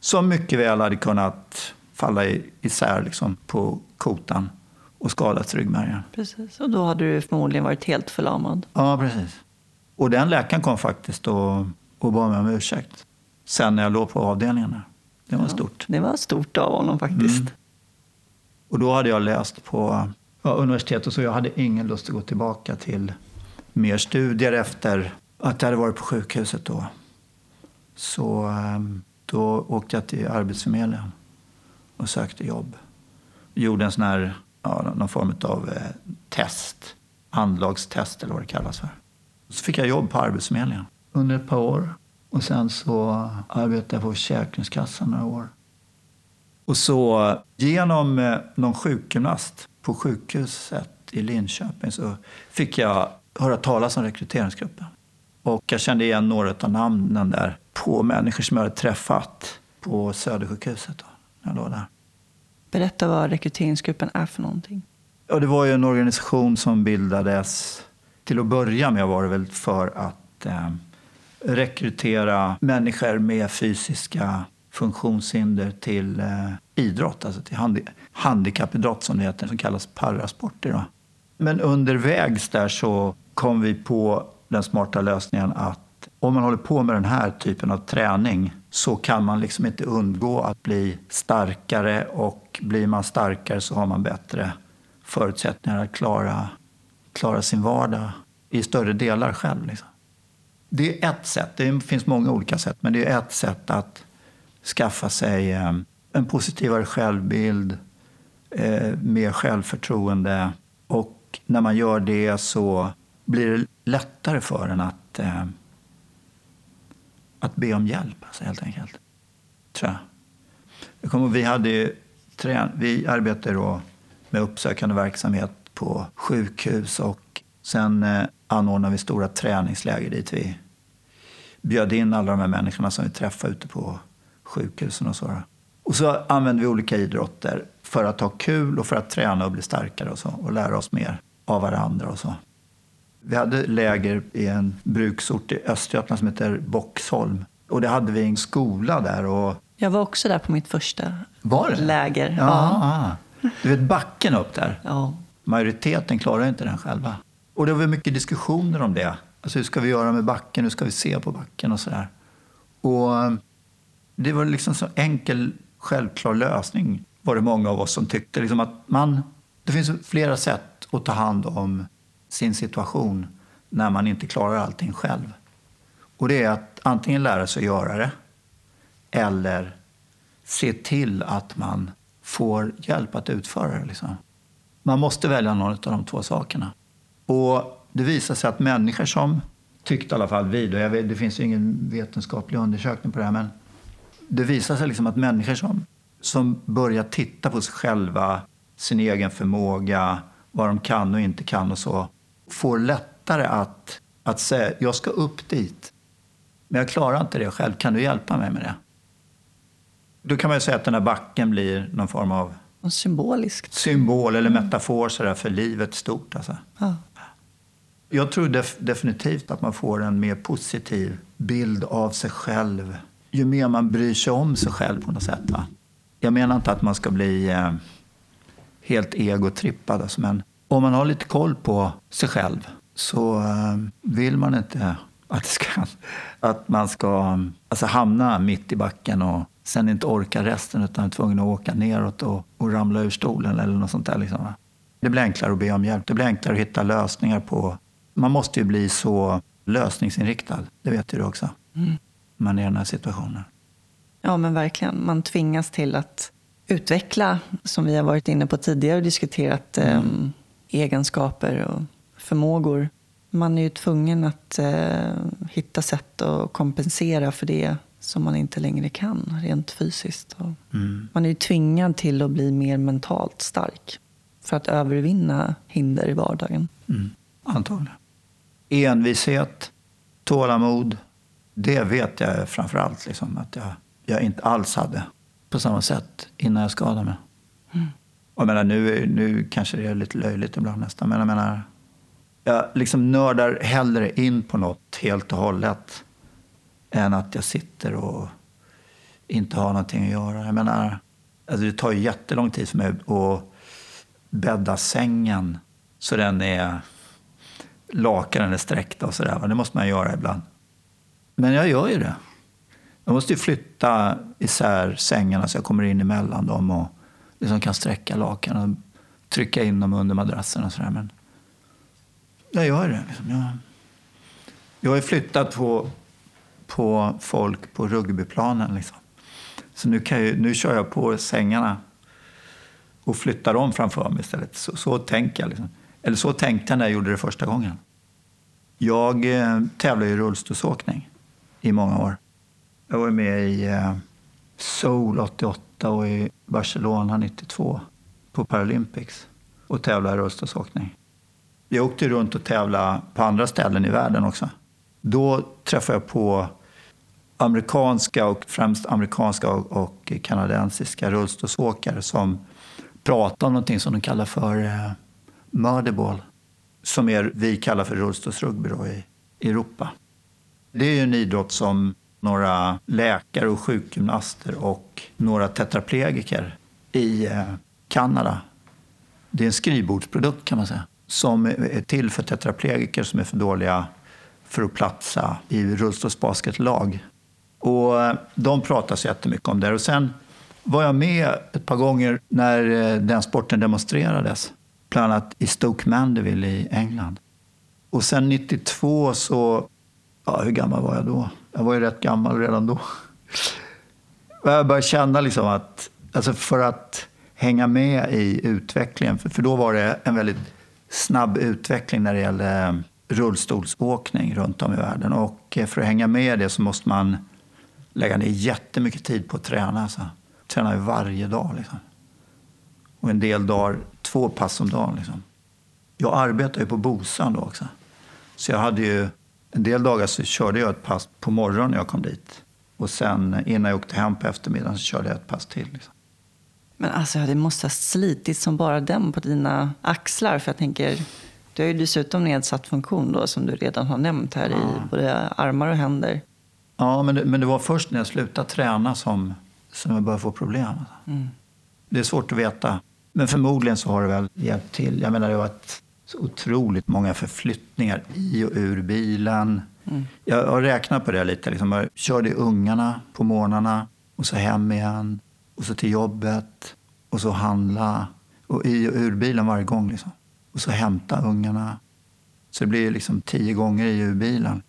Som mycket väl hade kunnat falla isär liksom, på kotan och skadat ryggmärgen. Precis, och då hade du förmodligen varit helt förlamad. Ja, precis. Och den läkaren kom faktiskt och, och bad mig om ursäkt. Sen när jag låg på avdelningen. Där. Det var Ja, stort. Det var stort av honom faktiskt. Mm. Och då hade jag läst på ja, universitetet så jag hade ingen lust att gå tillbaka till mer studier efter att jag hade varit på sjukhuset då. Så ehm, då åkte jag till Arbetsförmedlingen och sökte jobb. Gjorde en sån här, ja, någon form av eh, test, handlagstest eller vad det kallas för. Så fick jag jobb på Arbetsförmedlingen under ett par år. Och sen så arbetade jag på Försäkringskassan några år. Och så genom eh, någon sjukgymnast på sjukhuset i Linköping så fick jag höra talas om rekryteringsgruppen. Och jag kände igen några av namnen där på människor som jag hade träffat på Södersjukhuset då, när jag låg där. Berätta vad rekryteringsgruppen är för någonting. Ja, det var ju en organisation som bildades, till att börja med var det väl för att eh, rekrytera människor med fysiska funktionshinder till eh, idrott, alltså till handi handikappidrott som det heter, som kallas parasport idag. Men undervägs där så kom vi på den smarta lösningen att om man håller på med den här typen av träning så kan man liksom inte undgå att bli starkare och blir man starkare så har man bättre förutsättningar att klara, klara sin vardag i större delar själv. Liksom. Det är ett sätt, det finns många olika sätt, men det är ett sätt att skaffa sig eh, en positivare självbild, eh, mer självförtroende och när man gör det så blir det lättare för en att, eh, att be om hjälp, alltså, helt enkelt. Tror jag. jag kommer, vi, hade ju, trän, vi arbetade då med uppsökande verksamhet på sjukhus och sen anordnade vi stora träningsläger dit vi bjöd in alla de här människorna som vi träffade ute på sjukhusen och så. Och så använde vi olika idrotter för att ha kul och för att träna och bli starkare och så och lära oss mer av varandra och så. Vi hade läger i en bruksort i Östergötland som heter Boxholm. Och det hade vi en skola där. Och... Jag var också där på mitt första Var det? läger. Ja. ja. Du vet backen upp där? ja. Majoriteten klarar inte den själva. Och det var mycket diskussioner om det. Alltså hur ska vi göra med backen? Hur ska vi se på backen och sådär. Och eh, det var liksom så enkel, självklar lösning var det många av oss som tyckte. Liksom att man Det finns flera sätt att ta hand om sin situation när man inte klarar allting själv. Och det är att antingen lära sig att göra det eller se till att man får hjälp att utföra det. Liksom. Man måste välja någon av de två sakerna. Och det visar sig att människor som tyckte i alla fall vi, då, vet, det finns ju ingen vetenskaplig undersökning på det här, men det visar sig liksom att människor som, som börjar titta på sig själva, sin egen förmåga, vad de kan och inte kan och så, får lättare att, att säga jag ska upp dit, men jag klarar inte det själv, kan du hjälpa mig med det? Då kan man säga att den här backen blir någon form av Symboliskt. symbol eller metafor sådär, för livet stort. Alltså. Ja. Jag tror def definitivt att man får en mer positiv bild av sig själv ju mer man bryr sig om sig själv på något sätt. Va? Jag menar inte att man ska bli eh, helt egotrippad, alltså, men om man har lite koll på sig själv så eh, vill man inte att, det ska, att man ska alltså, hamna mitt i backen och sen inte orka resten utan är tvungen att åka neråt och, och ramla ur stolen eller något sånt där. Liksom, va? Det blir enklare att be om hjälp. Det blir enklare att hitta lösningar på... Man måste ju bli så lösningsinriktad. Det vet ju du också. Mm. Man är i den här situationen. Ja, men verkligen. Man tvingas till att utveckla, som vi har varit inne på tidigare och diskuterat, eh, egenskaper och förmågor. Man är ju tvungen att eh, hitta sätt att kompensera för det som man inte längre kan rent fysiskt. Mm. Man är ju tvingad till att bli mer mentalt stark för att övervinna hinder i vardagen. Mm. Antagligen. Envishet, tålamod, det vet jag framför allt liksom, att jag, jag inte alls hade på samma sätt innan jag skadade mig. Mm. Och Jag menar, nu, nu kanske det är lite löjligt ibland nästan, men jag menar, jag liksom nördar hellre in på något helt och hållet än att jag sitter och inte har någonting att göra. Jag menar, alltså det tar ju jättelång tid för mig att bädda sängen så den är lakanen är sträckta och sådär. Det måste man göra ibland. Men jag gör ju det. Jag måste ju flytta isär sängarna så jag kommer in emellan dem och liksom kan sträcka lakanen och trycka in dem under madrassen och sådär. Men jag gör det. Liksom. Jag, jag har ju flyttat på, på folk på rugbyplanen. Liksom. Så nu, kan jag, nu kör jag på sängarna och flyttar dem framför mig istället. Så, så tänker jag. Liksom. Eller så tänkte jag när jag gjorde det första gången. Jag eh, tävlade i rullstolsåkning i många år. Jag var med i eh, Seoul 88 och i Barcelona 92 på Paralympics och tävlade i rullstolsåkning. Jag åkte runt och tävlade på andra ställen i världen också. Då träffade jag på amerikanska och främst amerikanska och, och kanadensiska rullstolsåkare som pratade om någonting som de kallar för eh, murderball. Som är, vi kallar för rullstolsrugby då i Europa. Det är ju en idrott som några läkare och sjukgymnaster och några tetraplegiker i eh, Kanada. Det är en skrivbordsprodukt kan man säga. Som är till för tetraplegiker som är för dåliga för att platsa i rullstolsbasketlag. Och eh, de pratar så jättemycket om det. Och sen var jag med ett par gånger när eh, den sporten demonstrerades. Bland annat i Stoke Mandeville i England. Och sen 92 så... Ja, hur gammal var jag då? Jag var ju rätt gammal redan då. Jag började känna liksom att... Alltså för att hänga med i utvecklingen. För, för då var det en väldigt snabb utveckling när det gällde rullstolsåkning runt om i världen. Och eh, för att hänga med i det så måste man lägga ner jättemycket tid på att träna. Alltså. Träna ju varje dag. Liksom. Och en del dagar, två pass om dagen. Liksom. Jag arbetade ju på Bosön då också. Så jag hade ju, en del dagar så körde jag ett pass på morgonen när jag kom dit. Och sen innan jag åkte hem på eftermiddagen så körde jag ett pass till. Liksom. Men alltså, det måste ha slitit som bara den på dina axlar. För jag tänker, du har ju dessutom nedsatt funktion då, som du redan har nämnt här Ja. i både armar och händer. Ja, men det, men det var först när jag slutade träna som, som jag började få problem. Alltså. Mm. Det är svårt att veta. Men förmodligen så har det väl hjälpt till. Jag menar, det har varit så otroligt många förflyttningar i och ur bilen. Mm. Jag har räknat på det lite. Liksom. Jag körde ungarna på morgnarna och så hem igen. Och så till jobbet. Och så handla. och i och ur bilen varje gång. Liksom. Och så hämta ungarna. Så det blir liksom tio gånger i och ur bilen.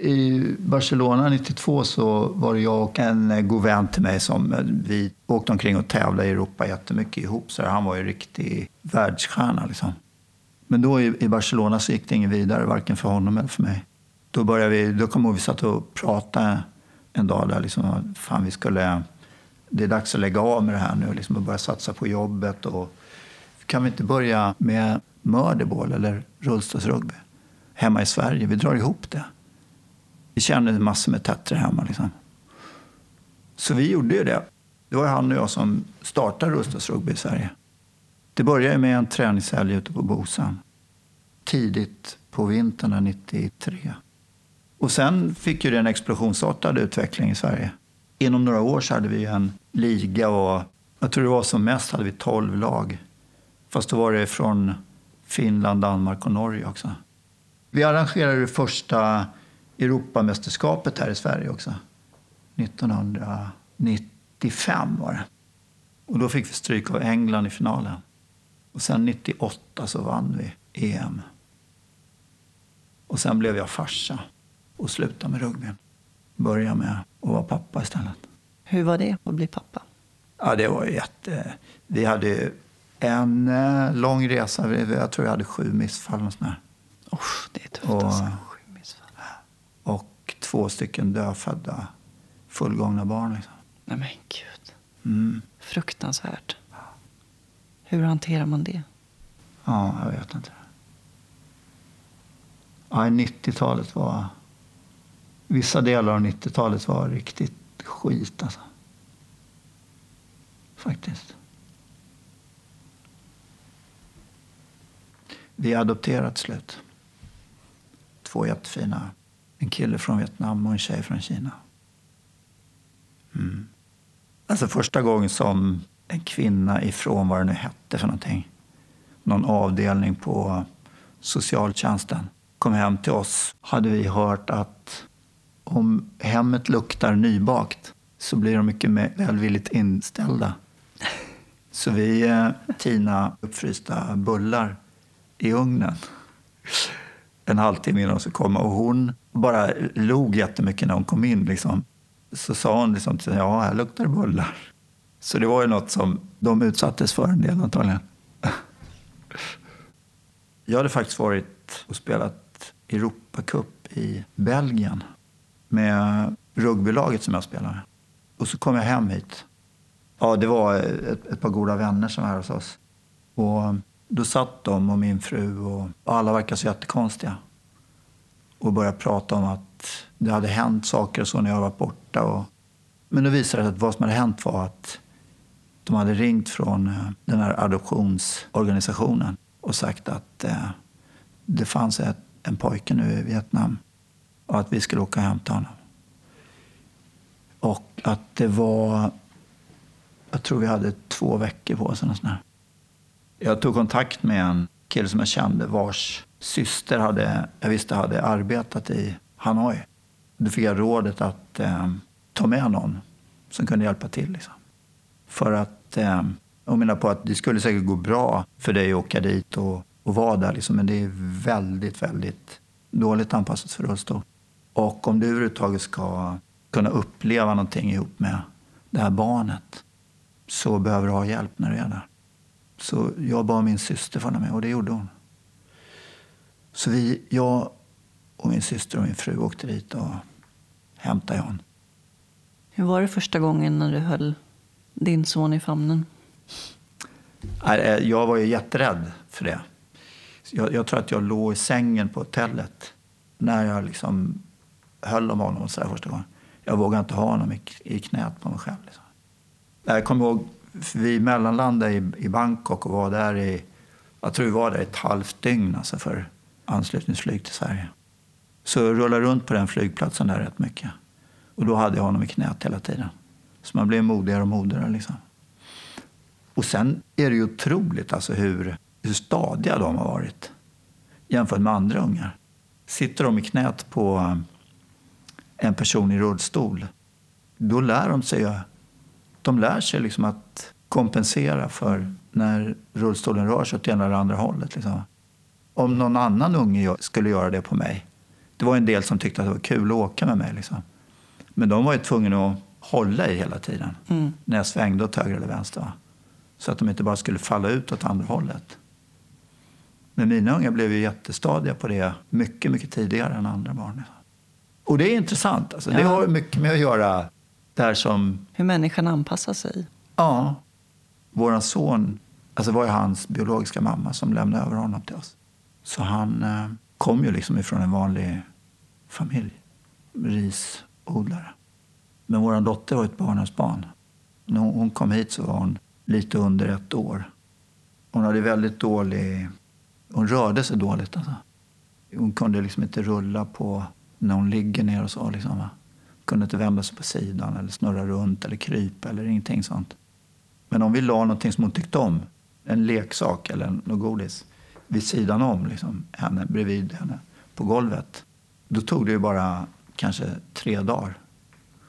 I Barcelona 92 så var det jag och en eh, god vän till mig som eh, vi åkte omkring och tävlade i Europa jättemycket ihop. Så han var ju riktig världsstjärna. Liksom. Men då i Barcelona så gick det inget vidare, varken för honom eller för mig. Då, började vi, då kom vi satt och pratade en dag där. Liksom, fan, vi skulle, det är dags att lägga av med det här nu liksom, och börja satsa på jobbet. Och, kan vi inte börja med murderball eller rullstolsrugby hemma i Sverige? Vi drar ihop det. Vi kände massor med tätter hemma. Liksom. Så vi gjorde ju det. Det var han och jag som startade rullstolsrugby i Sverige. Det började med en träningshelg ute på Bosan. Tidigt på vintern 93. Och sen fick ju det en explosionsartad utveckling i Sverige. Inom några år så hade vi en liga och jag tror det var som mest hade vi 12 lag. Fast då var det från Finland, Danmark och Norge också. Vi arrangerade det första Europamästerskapet här i Sverige också. 1995 var det. Och då fick vi stryk av England i finalen. Och sen 98 så vann vi EM. Och sen blev jag farsa och slutade med rugbyn. Började med att vara pappa istället. Hur var det att bli pappa? Ja, det var jätte... Vi hade en eh, lång resa. Jag tror vi hade sju missfall. Och sådär. Usch, det är tufft och, alltså. Två stycken dödfödda fullgångna barn. Liksom. Nej men gud. Mm. Fruktansvärt. Hur hanterar man det? Ja, jag vet inte. Ja, 90-talet var... Vissa delar av 90-talet var riktigt skit alltså. Faktiskt. Vi adopterade till slut. Två jättefina. En kille från Vietnam och en tjej från Kina. Mm. Alltså första gången som en kvinna ifrån vad det nu hette för någonting. Någon avdelning på socialtjänsten kom hem till oss hade vi hört att om hemmet luktar nybakt så blir de mycket välvilligt inställda. Så vi eh, tina uppfrysta bullar i ugnen en halvtimme innan de skulle komma. Och hon bara log jättemycket när hon kom in. Liksom. Så sa hon liksom till ja, här luktar det bullar. Så det var ju något som de utsattes för en del antagligen. Jag hade faktiskt varit och spelat Europacup i Belgien med rugbylaget som jag spelade. Och så kom jag hem hit. Ja, det var ett, ett par goda vänner som var här hos oss. Och då satt de och min fru och alla verkade så jättekonstiga. Och började prata om att det hade hänt saker och så när jag var borta. Och... Men då visade det sig att vad som hade hänt var att de hade ringt från eh, den här adoptionsorganisationen och sagt att eh, det fanns ett, en pojke nu i Vietnam och att vi skulle åka och hämta honom. Och att det var... Jag tror vi hade två veckor på oss. Jag tog kontakt med en kille som jag kände vars syster hade, jag visste hade arbetat i Hanoi. Då fick jag rådet att eh, ta med någon som kunde hjälpa till. Liksom. För att, eh, jag menar på att det skulle säkert gå bra för dig att åka dit och, och vara där. Liksom, men det är väldigt, väldigt dåligt anpassat för rullstol. Och om du överhuvudtaget ska kunna uppleva någonting ihop med det här barnet så behöver du ha hjälp när du är där. Så jag bad min syster följa med och det gjorde hon. Så vi, jag och min syster och min fru åkte dit och hämtade Jan. Hur var det första gången när du höll din son i famnen? Eh, jag var ju jätterädd för det. Jag, jag tror att jag låg i sängen på hotellet när jag liksom höll om honom så första gången. Jag vågade inte ha honom i, i knät på mig själv. Liksom. Jag kommer ihåg, vi mellanlandade i, i Bangkok och var där i, jag tror vi var där ett halvt dygn alltså för anslutningsflyg till Sverige. Så jag rullade runt på den flygplatsen där rätt mycket. Och då hade jag honom i knät hela tiden. Så man blev modigare och modigare. Liksom. Och sen är det ju otroligt alltså hur, hur stadiga de har varit jämfört med andra ungar. Sitter de i knät på um, en person i rullstol, då lär de sig, de lär sig liksom att kompensera för när rullstolen rör sig åt ena eller andra hållet. Liksom. Om någon annan unge skulle göra det på mig. Det var en del som tyckte att det var kul att åka med mig. Liksom. Men de var ju tvungna att hålla i hela tiden mm. när jag svängde åt höger eller vänster. Va? Så att de inte bara skulle falla ut åt andra hållet. Men mina ungar blev ju jättestadiga på det mycket, mycket tidigare än andra barn. Och det är intressant. Alltså. Ja. Det har mycket med att göra där som... Hur människan anpassar sig. Ja. Vår son, alltså var ju hans biologiska mamma som lämnade över honom till oss. Så han eh, kom ju liksom ifrån en vanlig familj. Risodlare. Men vår dotter var ett barnhemsbarn. När hon kom hit så var hon lite under ett år. Hon hade väldigt dålig... Hon rörde sig dåligt. Alltså. Hon kunde liksom inte rulla på när hon ligger ner och så. Liksom, va? Kunde inte vända sig på sidan eller snurra runt eller krypa eller ingenting sånt. Men om vi la någonting som hon tyckte om, en leksak eller något godis, vid sidan om liksom, henne, bredvid henne, på golvet. Då tog det ju bara kanske tre dagar.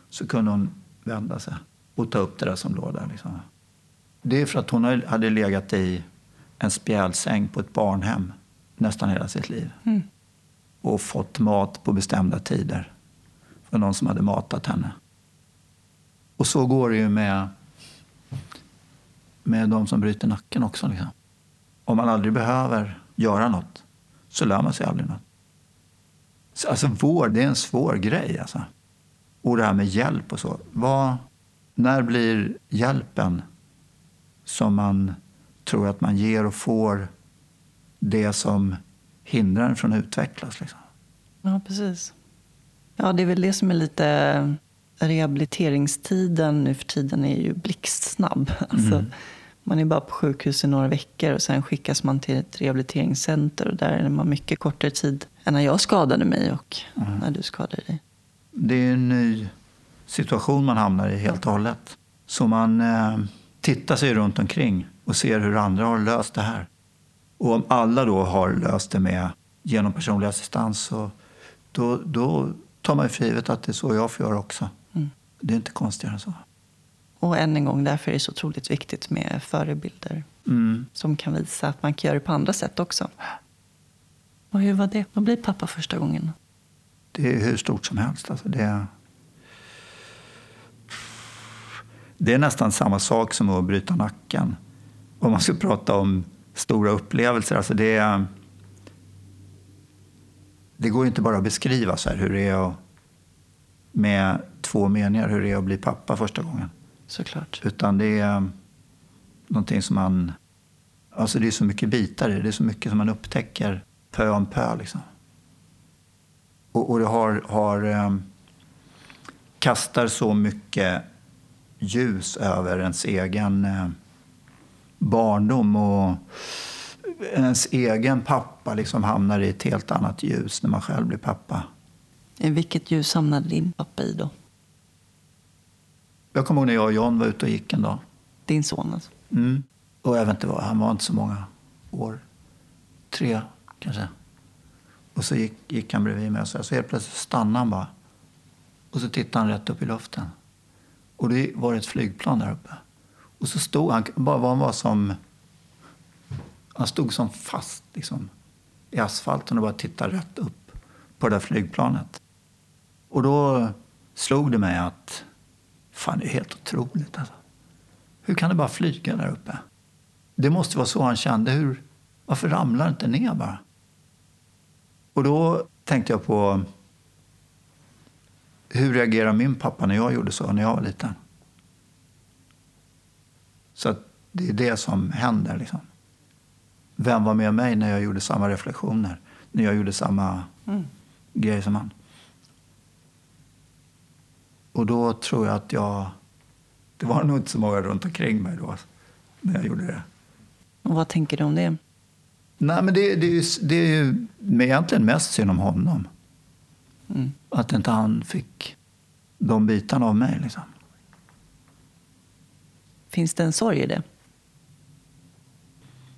Så kunde hon vända sig och ta upp det där som låg där. Liksom. Det är för att hon hade legat i en spjälsäng på ett barnhem nästan hela sitt liv. Mm. Och fått mat på bestämda tider. För någon som hade matat henne. Och så går det ju med, med de som bryter nacken också. Liksom. Om man aldrig behöver göra något så lär man sig aldrig något. Så, alltså vård, det är en svår grej. Alltså. Och det här med hjälp och så. Vad, när blir hjälpen som man tror att man ger och får det som hindrar en från att utvecklas. Liksom. Ja, precis. Ja, det är väl det som är lite... Rehabiliteringstiden nu för tiden är ju blixtsnabb. Alltså, mm. Man är bara på sjukhus i några veckor och sen skickas man till ett rehabiliteringscenter och där är man mycket kortare tid än när jag skadade mig och mm. när du skadade dig. Det är en ny situation man hamnar i helt och hållet. Så man eh, tittar sig runt omkring och ser hur andra har löst det här. Och om alla då har löst det med genom personlig assistans så då, då tar man för givet att det är så jag får göra också. Mm. Det är inte konstigare än så. Och än en gång, därför är det så otroligt viktigt med förebilder mm. som kan visa att man kan göra det på andra sätt också. Och hur var det att bli pappa första gången? Det är hur stort som helst. Alltså det, är, det är nästan samma sak som att bryta nacken. Om man ska prata om stora upplevelser. Alltså det, är, det går inte bara att beskriva så här, hur det är att, med två meningar hur det är att bli pappa första gången. Såklart. Utan det är någonting som man... Alltså det är så mycket bitar i det. Det är så mycket som man upptäcker pö om pö. Liksom. Och, och det har, har um, kastar så mycket ljus över ens egen uh, barndom och ens egen pappa liksom hamnar i ett helt annat ljus när man själv blir pappa. Vilket ljus hamnade din pappa i då? Jag kommer ihåg när jag och John var ute och gick en dag. Din son alltså? Mm. Och jag vet inte vad, han var inte så många år. Tre kanske. Och så gick, gick han bredvid mig och så, så helt plötsligt stannade han bara. Och så tittade han rätt upp i luften. Och det var ett flygplan där uppe. Och så stod han, bara han var som... Han stod som fast liksom, i asfalten och bara tittade rätt upp på det där flygplanet. Och då slog det mig att fan, det är helt otroligt. Alltså. Hur kan det bara flyga där uppe? Det måste vara så han kände. Hur, varför ramlar det inte ner bara? Och då tänkte jag på hur reagerade min pappa när jag gjorde så när jag var liten? Så det är det som händer. Liksom. Vem var med mig när jag gjorde samma reflektioner? När jag gjorde samma mm. grej som han? Och då tror jag att jag... Det var nog inte så många runt omkring mig då, när jag gjorde det. Och vad tänker du om det? Nej, men det, det, är, ju, det är ju egentligen mest synd om honom. Mm. Att inte han fick de bitarna av mig. Liksom. Finns det en sorg i det?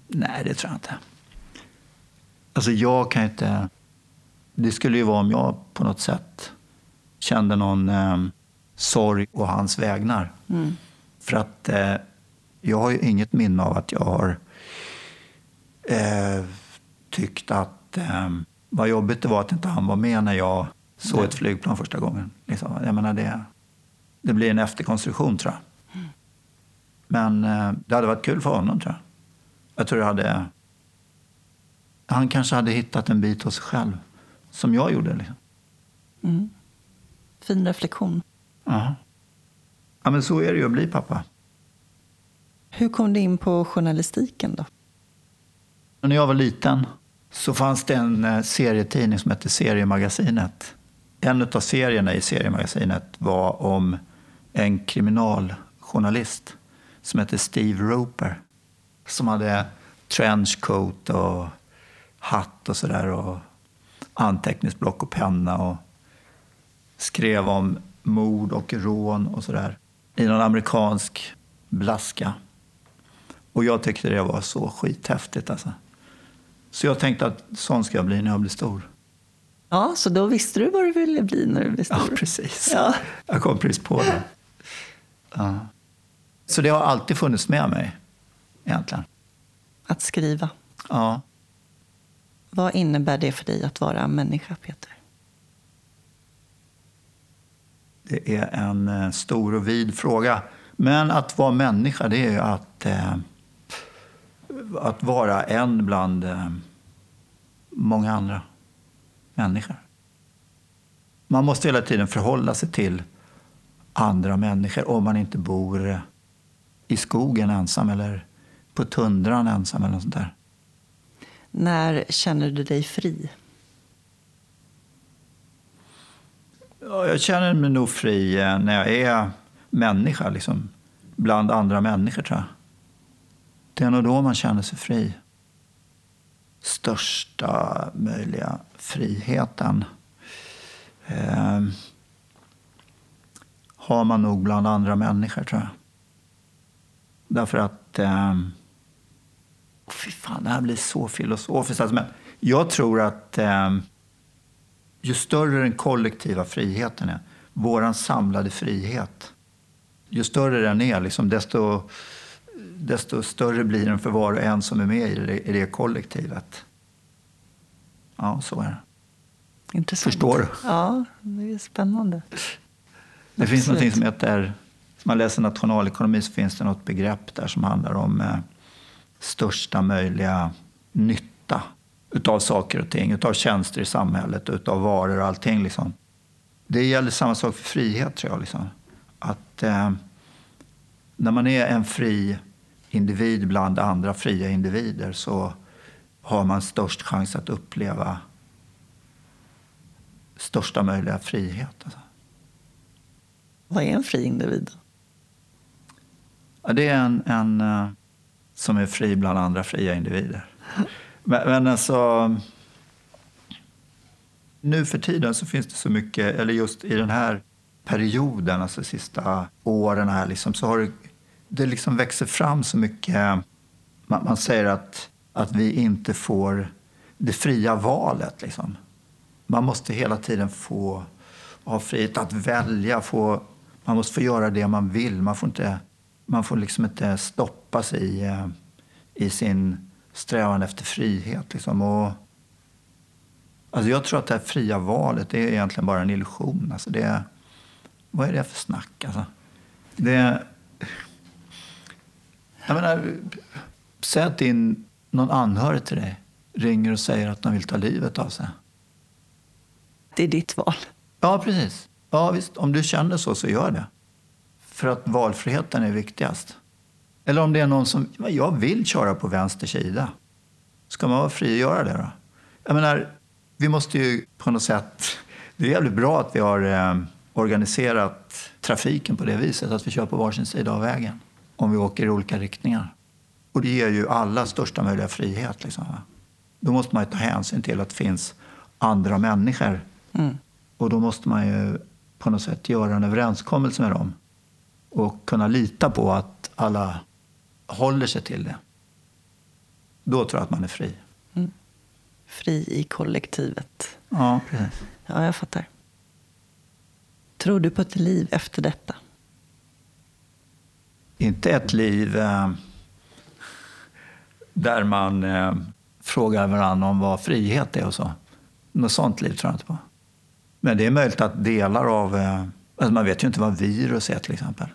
Nej, det tror jag inte. Alltså jag kan inte... Det skulle ju vara om jag på något sätt kände någon eh, sorg å hans vägnar. Mm. För att eh, Jag har ju inget minne av att jag har eh, tyckt att eh, vad jobbigt det var att inte han var med när jag såg ett flygplan första gången. Liksom. Jag menar det, det blir en efterkonstruktion tror jag. Men eh, det hade varit kul för honom tror jag. Jag tror jag hade... Han kanske hade hittat en bit hos sig själv, som jag gjorde. Liksom. Mm. Fin reflektion. Ja. ja, men så är det ju att bli pappa. Hur kom du in på journalistiken då? När jag var liten så fanns det en eh, serietidning som hette Seriemagasinet. En av serierna i Seriemagasinet var om en kriminaljournalist som hette Steve Roper. Som hade trenchcoat och hatt och sådär och anteckningsblock och penna och skrev om mord och rån och sådär i någon amerikansk blaska. Och jag tyckte det var så skithäftigt alltså. Så jag tänkte att sån ska jag bli när jag blir stor. Ja, så då visste du vad du ville bli när du blev stor? Ja, precis. Ja. Jag kom precis på det. Ja. Så det har alltid funnits med mig, egentligen. Att skriva. Ja. Vad innebär det för dig att vara människa, Peter? Det är en eh, stor och vid fråga. Men att vara människa, det är ju att, eh, att vara en bland eh, många andra människor. Man måste hela tiden förhålla sig till andra människor om man inte bor eh, i skogen ensam eller på tundran ensam eller något sånt där. När känner du dig fri? Ja, jag känner mig nog fri eh, när jag är människa, liksom, bland andra människor tror jag. Det är nog då man känner sig fri. Största möjliga friheten eh, har man nog bland andra människor tror jag. Därför att... Eh, fy fan, det här blir så filosofiskt. Alltså, men jag tror att eh, ju större den kollektiva friheten är, vår samlade frihet, ju större den är, liksom, desto, desto större blir den för var och en som är med i det, i det kollektivet. Ja, så är det. Intressant. Förstår du? Ja, det är spännande. Det finns Absolut. något som heter, som man läser nationalekonomi så finns det något begrepp där som handlar om eh, största möjliga nytta utav saker och ting, utav tjänster i samhället, utav varor och allting. Liksom. Det gäller samma sak för frihet tror jag. Liksom. Att eh, när man är en fri individ bland andra fria individer så har man störst chans att uppleva största möjliga frihet. Alltså. Vad är en fri individ? Ja, det är en, en eh, som är fri bland andra fria individer. Men, men alltså... Nu för tiden så finns det så mycket, eller just i den här perioden, alltså de sista åren här, liksom, så har det, det liksom växer fram så mycket... Man, man säger att, att vi inte får det fria valet. Liksom. Man måste hela tiden få ha frihet att välja. Få, man måste få göra det man vill. Man får, inte, man får liksom inte stoppas i, eh, i sin strävan efter frihet. Liksom. Och, alltså jag tror att det här fria valet det är egentligen bara en illusion. Alltså det vad är det för snack? Alltså? Det jag menar, säg att din, någon anhörig till dig ringer och säger att de vill ta livet av sig. Det är ditt val. Ja, precis. Ja, visst. Om du känner så, så gör det. För att valfriheten är viktigast. Eller om det är någon som jag vill köra på vänster sida. Ska man vara fri att göra det då? Jag menar, vi måste ju på något sätt... Det är jävligt bra att vi har eh, organiserat trafiken på det viset, att vi kör på varsin sida av vägen. Om vi åker i olika riktningar. Och det ger ju alla största möjliga frihet. Liksom, va? Då måste man ju ta hänsyn till att det finns andra människor. Mm. Och då måste man ju på något sätt göra en överenskommelse med dem. Och kunna lita på att alla håller sig till det. Då tror jag att man är fri. Fri i kollektivet. Ja, precis. Ja, jag fattar. Tror du på ett liv efter detta? inte ett liv eh, där man eh, frågar varandra om vad frihet är och så. Något sånt liv tror jag inte på. Men det är möjligt att delar av... Eh, alltså man vet ju inte vad virus är till exempel.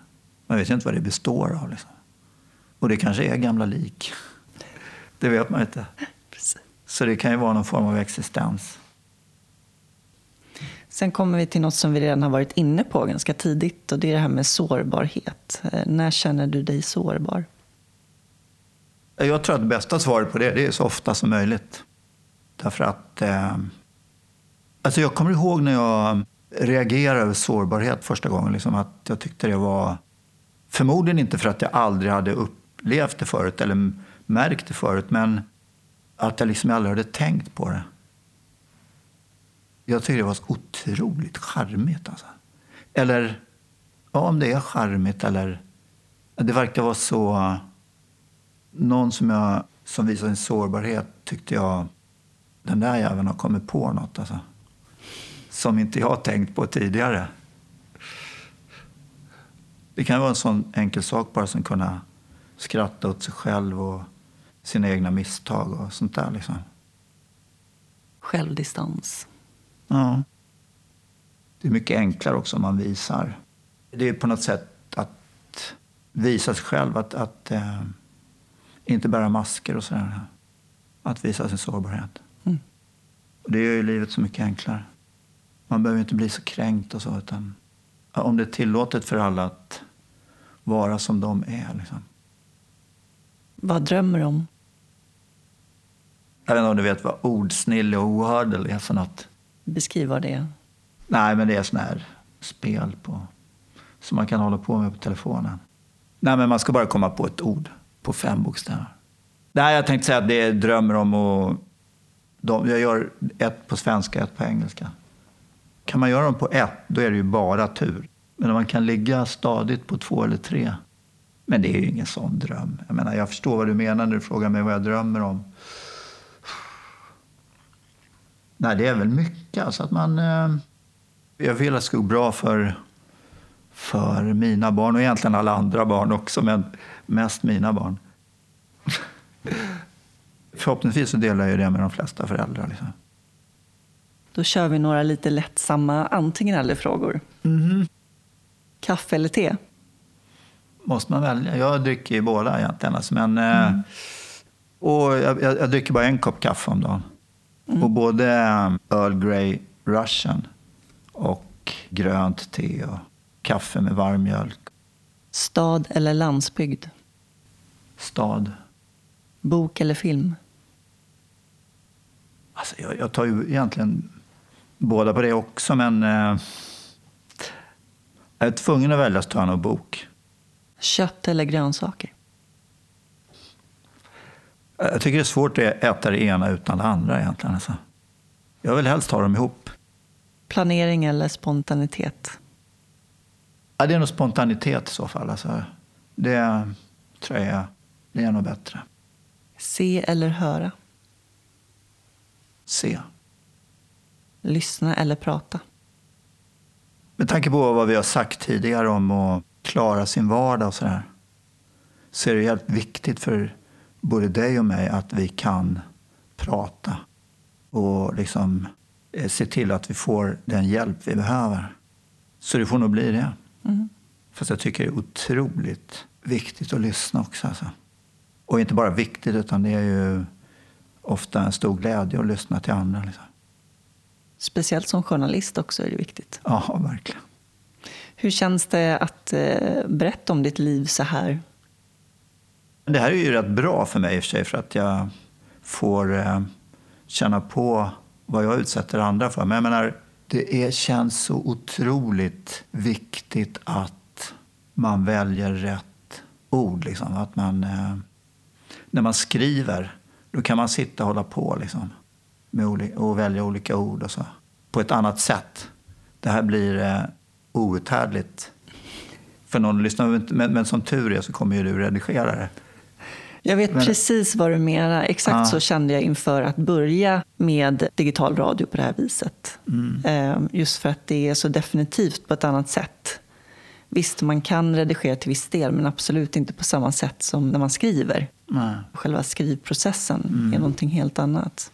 Man vet ju inte vad det består av. Liksom. Och det kanske är gamla lik. Det vet man inte. Precis. Så det kan ju vara någon form av existens. Sen kommer vi till något som vi redan har varit inne på ganska tidigt och det är det här med sårbarhet. Eh, när känner du dig sårbar? Jag tror att det bästa svaret på det, det är så ofta som möjligt. Därför att... Eh, alltså jag kommer ihåg när jag reagerade över sårbarhet första gången. Liksom att jag tyckte det var... Förmodligen inte för att jag aldrig hade upplevt det förut eller märkt det förut, men att jag liksom aldrig hade tänkt på det. Jag tycker det var så otroligt charmigt. Alltså. Eller, ja, om det är charmigt eller... Det verkar vara så... Någon som, jag, som visar en sårbarhet tyckte jag... Den där jäveln har kommit på något. Alltså. Som inte jag har tänkt på tidigare. Det kan vara en sån enkel sak bara som kunna skratta åt sig själv och sina egna misstag och sånt där. Liksom. Självdistans. Ja. Det är mycket enklare också om man visar. Det är på något sätt att visa sig själv, att, att eh, inte bära masker och sådär. Att visa sin sårbarhet. Mm. Det gör ju livet så mycket enklare. Man behöver inte bli så kränkt och så. Utan om det är tillåtet för alla att vara som de är. Liksom. Vad drömmer du om? Jag vet inte om du vet vad ordsnille och ohördel är för något. Beskriv vad det är. Nej, men det är sån här spel på, som man kan hålla på med på telefonen. Nej, men man ska bara komma på ett ord på fem bokstäver. Nej, jag tänkte säga att det är drömmer om och de, jag gör ett på svenska, ett på engelska. Kan man göra dem på ett, då är det ju bara tur. Men om man kan ligga stadigt på två eller tre, men det är ju ingen sån dröm. Jag menar, jag förstår vad du menar när du frågar mig vad jag drömmer om. Nej, det är väl mycket. Alltså att man, eh, jag vill att det ska gå bra för, för mina barn och egentligen alla andra barn också, men mest mina barn. Förhoppningsvis så delar jag det med de flesta föräldrar. Liksom. Då kör vi några lite lättsamma antingen eller-frågor. Mm. Kaffe eller te? Måste man välja? Jag dricker ju båda egentligen. Alltså, men, mm. och jag, jag, jag, dricker bara en kopp kaffe om dagen. Mm. Och både Earl Grey Russian och grönt te och kaffe med varm mjölk. Stad eller landsbygd? Stad. Bok eller film? Alltså, jag, jag tar ju egentligen båda på det också, men eh, jag är tvungen att välja så tar jag nog bok. Kött eller grönsaker? Jag tycker det är svårt att äta det ena utan det andra egentligen. Alltså. Jag vill helst ha dem ihop. Planering eller spontanitet? Ja, det är nog spontanitet i så fall. Alltså. Det tror jag det är nog bättre. Se eller höra? Se. Lyssna eller prata? Med tanke på vad vi har sagt tidigare om att klara sin vardag och sådär så är det helt viktigt för både dig och mig att vi kan prata och liksom eh, se till att vi får den hjälp vi behöver. Så det får nog bli det. Mm. Fast jag tycker det är otroligt viktigt att lyssna också. Alltså. Och inte bara viktigt, utan det är ju ofta en stor glädje att lyssna till andra. Liksom. Speciellt som journalist också är det viktigt. Ja, verkligen. Hur känns det att eh, berätta om ditt liv så här? Det här är ju rätt bra för mig i och för sig, för att jag får eh, känna på vad jag utsätter andra för. Men jag menar, det är, känns så otroligt viktigt att man väljer rätt ord. Liksom. Att man, eh, när man skriver, då kan man sitta och hålla på liksom, med och välja olika ord och så, på ett annat sätt. Det här blir outhärdligt för någon att lyssna. Men, men som tur är så kommer ju du redigera det. Jag vet men, precis vad du menar. Exakt ja. så kände jag inför att börja med digital radio på det här viset. Mm. Just för att det är så definitivt på ett annat sätt. Visst, man kan redigera till viss del, men absolut inte på samma sätt som när man skriver. Nej. Själva skrivprocessen mm. är någonting helt annat.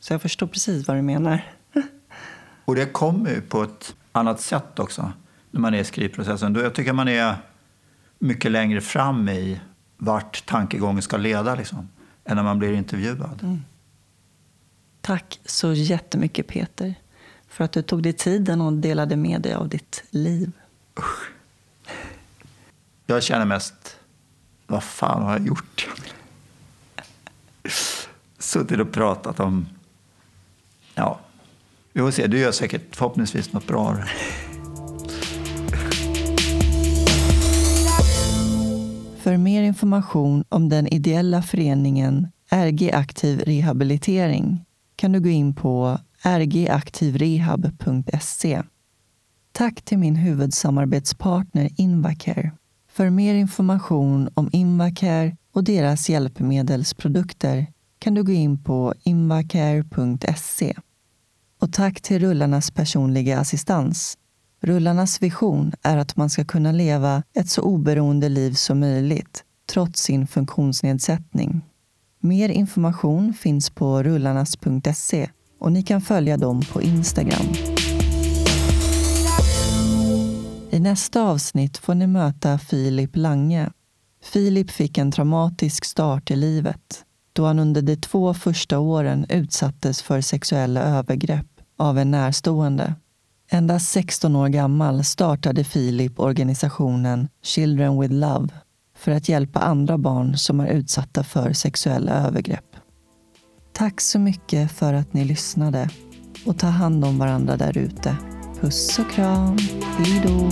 Så jag förstår precis vad du menar. Och det kommer ju på ett annat sätt också när man är i skrivprocessen. Då jag tycker man är mycket längre fram i vart tankegången ska leda liksom, än när man blir intervjuad. Mm. Tack så jättemycket Peter för att du tog dig tiden och delade med dig av ditt liv. Usch. Jag känner mest, vad fan har jag gjort? Suttit och pratat om, ja, vi får se, du gör säkert förhoppningsvis något bra. För mer information om den ideella föreningen RG Aktiv Rehabilitering kan du gå in på rgaktivrehab.se. Tack till min huvudsamarbetspartner Invacare. För mer information om Invacare och deras hjälpmedelsprodukter kan du gå in på invacare.se. Och tack till Rullarnas personliga assistans. Rullarnas vision är att man ska kunna leva ett så oberoende liv som möjligt trots sin funktionsnedsättning. Mer information finns på rullarnas.se och ni kan följa dem på Instagram. I nästa avsnitt får ni möta Filip Lange. Filip fick en traumatisk start i livet då han under de två första åren utsattes för sexuella övergrepp av en närstående. Endast 16 år gammal startade Filip organisationen Children with Love för att hjälpa andra barn som är utsatta för sexuella övergrepp. Tack så mycket för att ni lyssnade och ta hand om varandra där ute. Puss och kram. Hej då.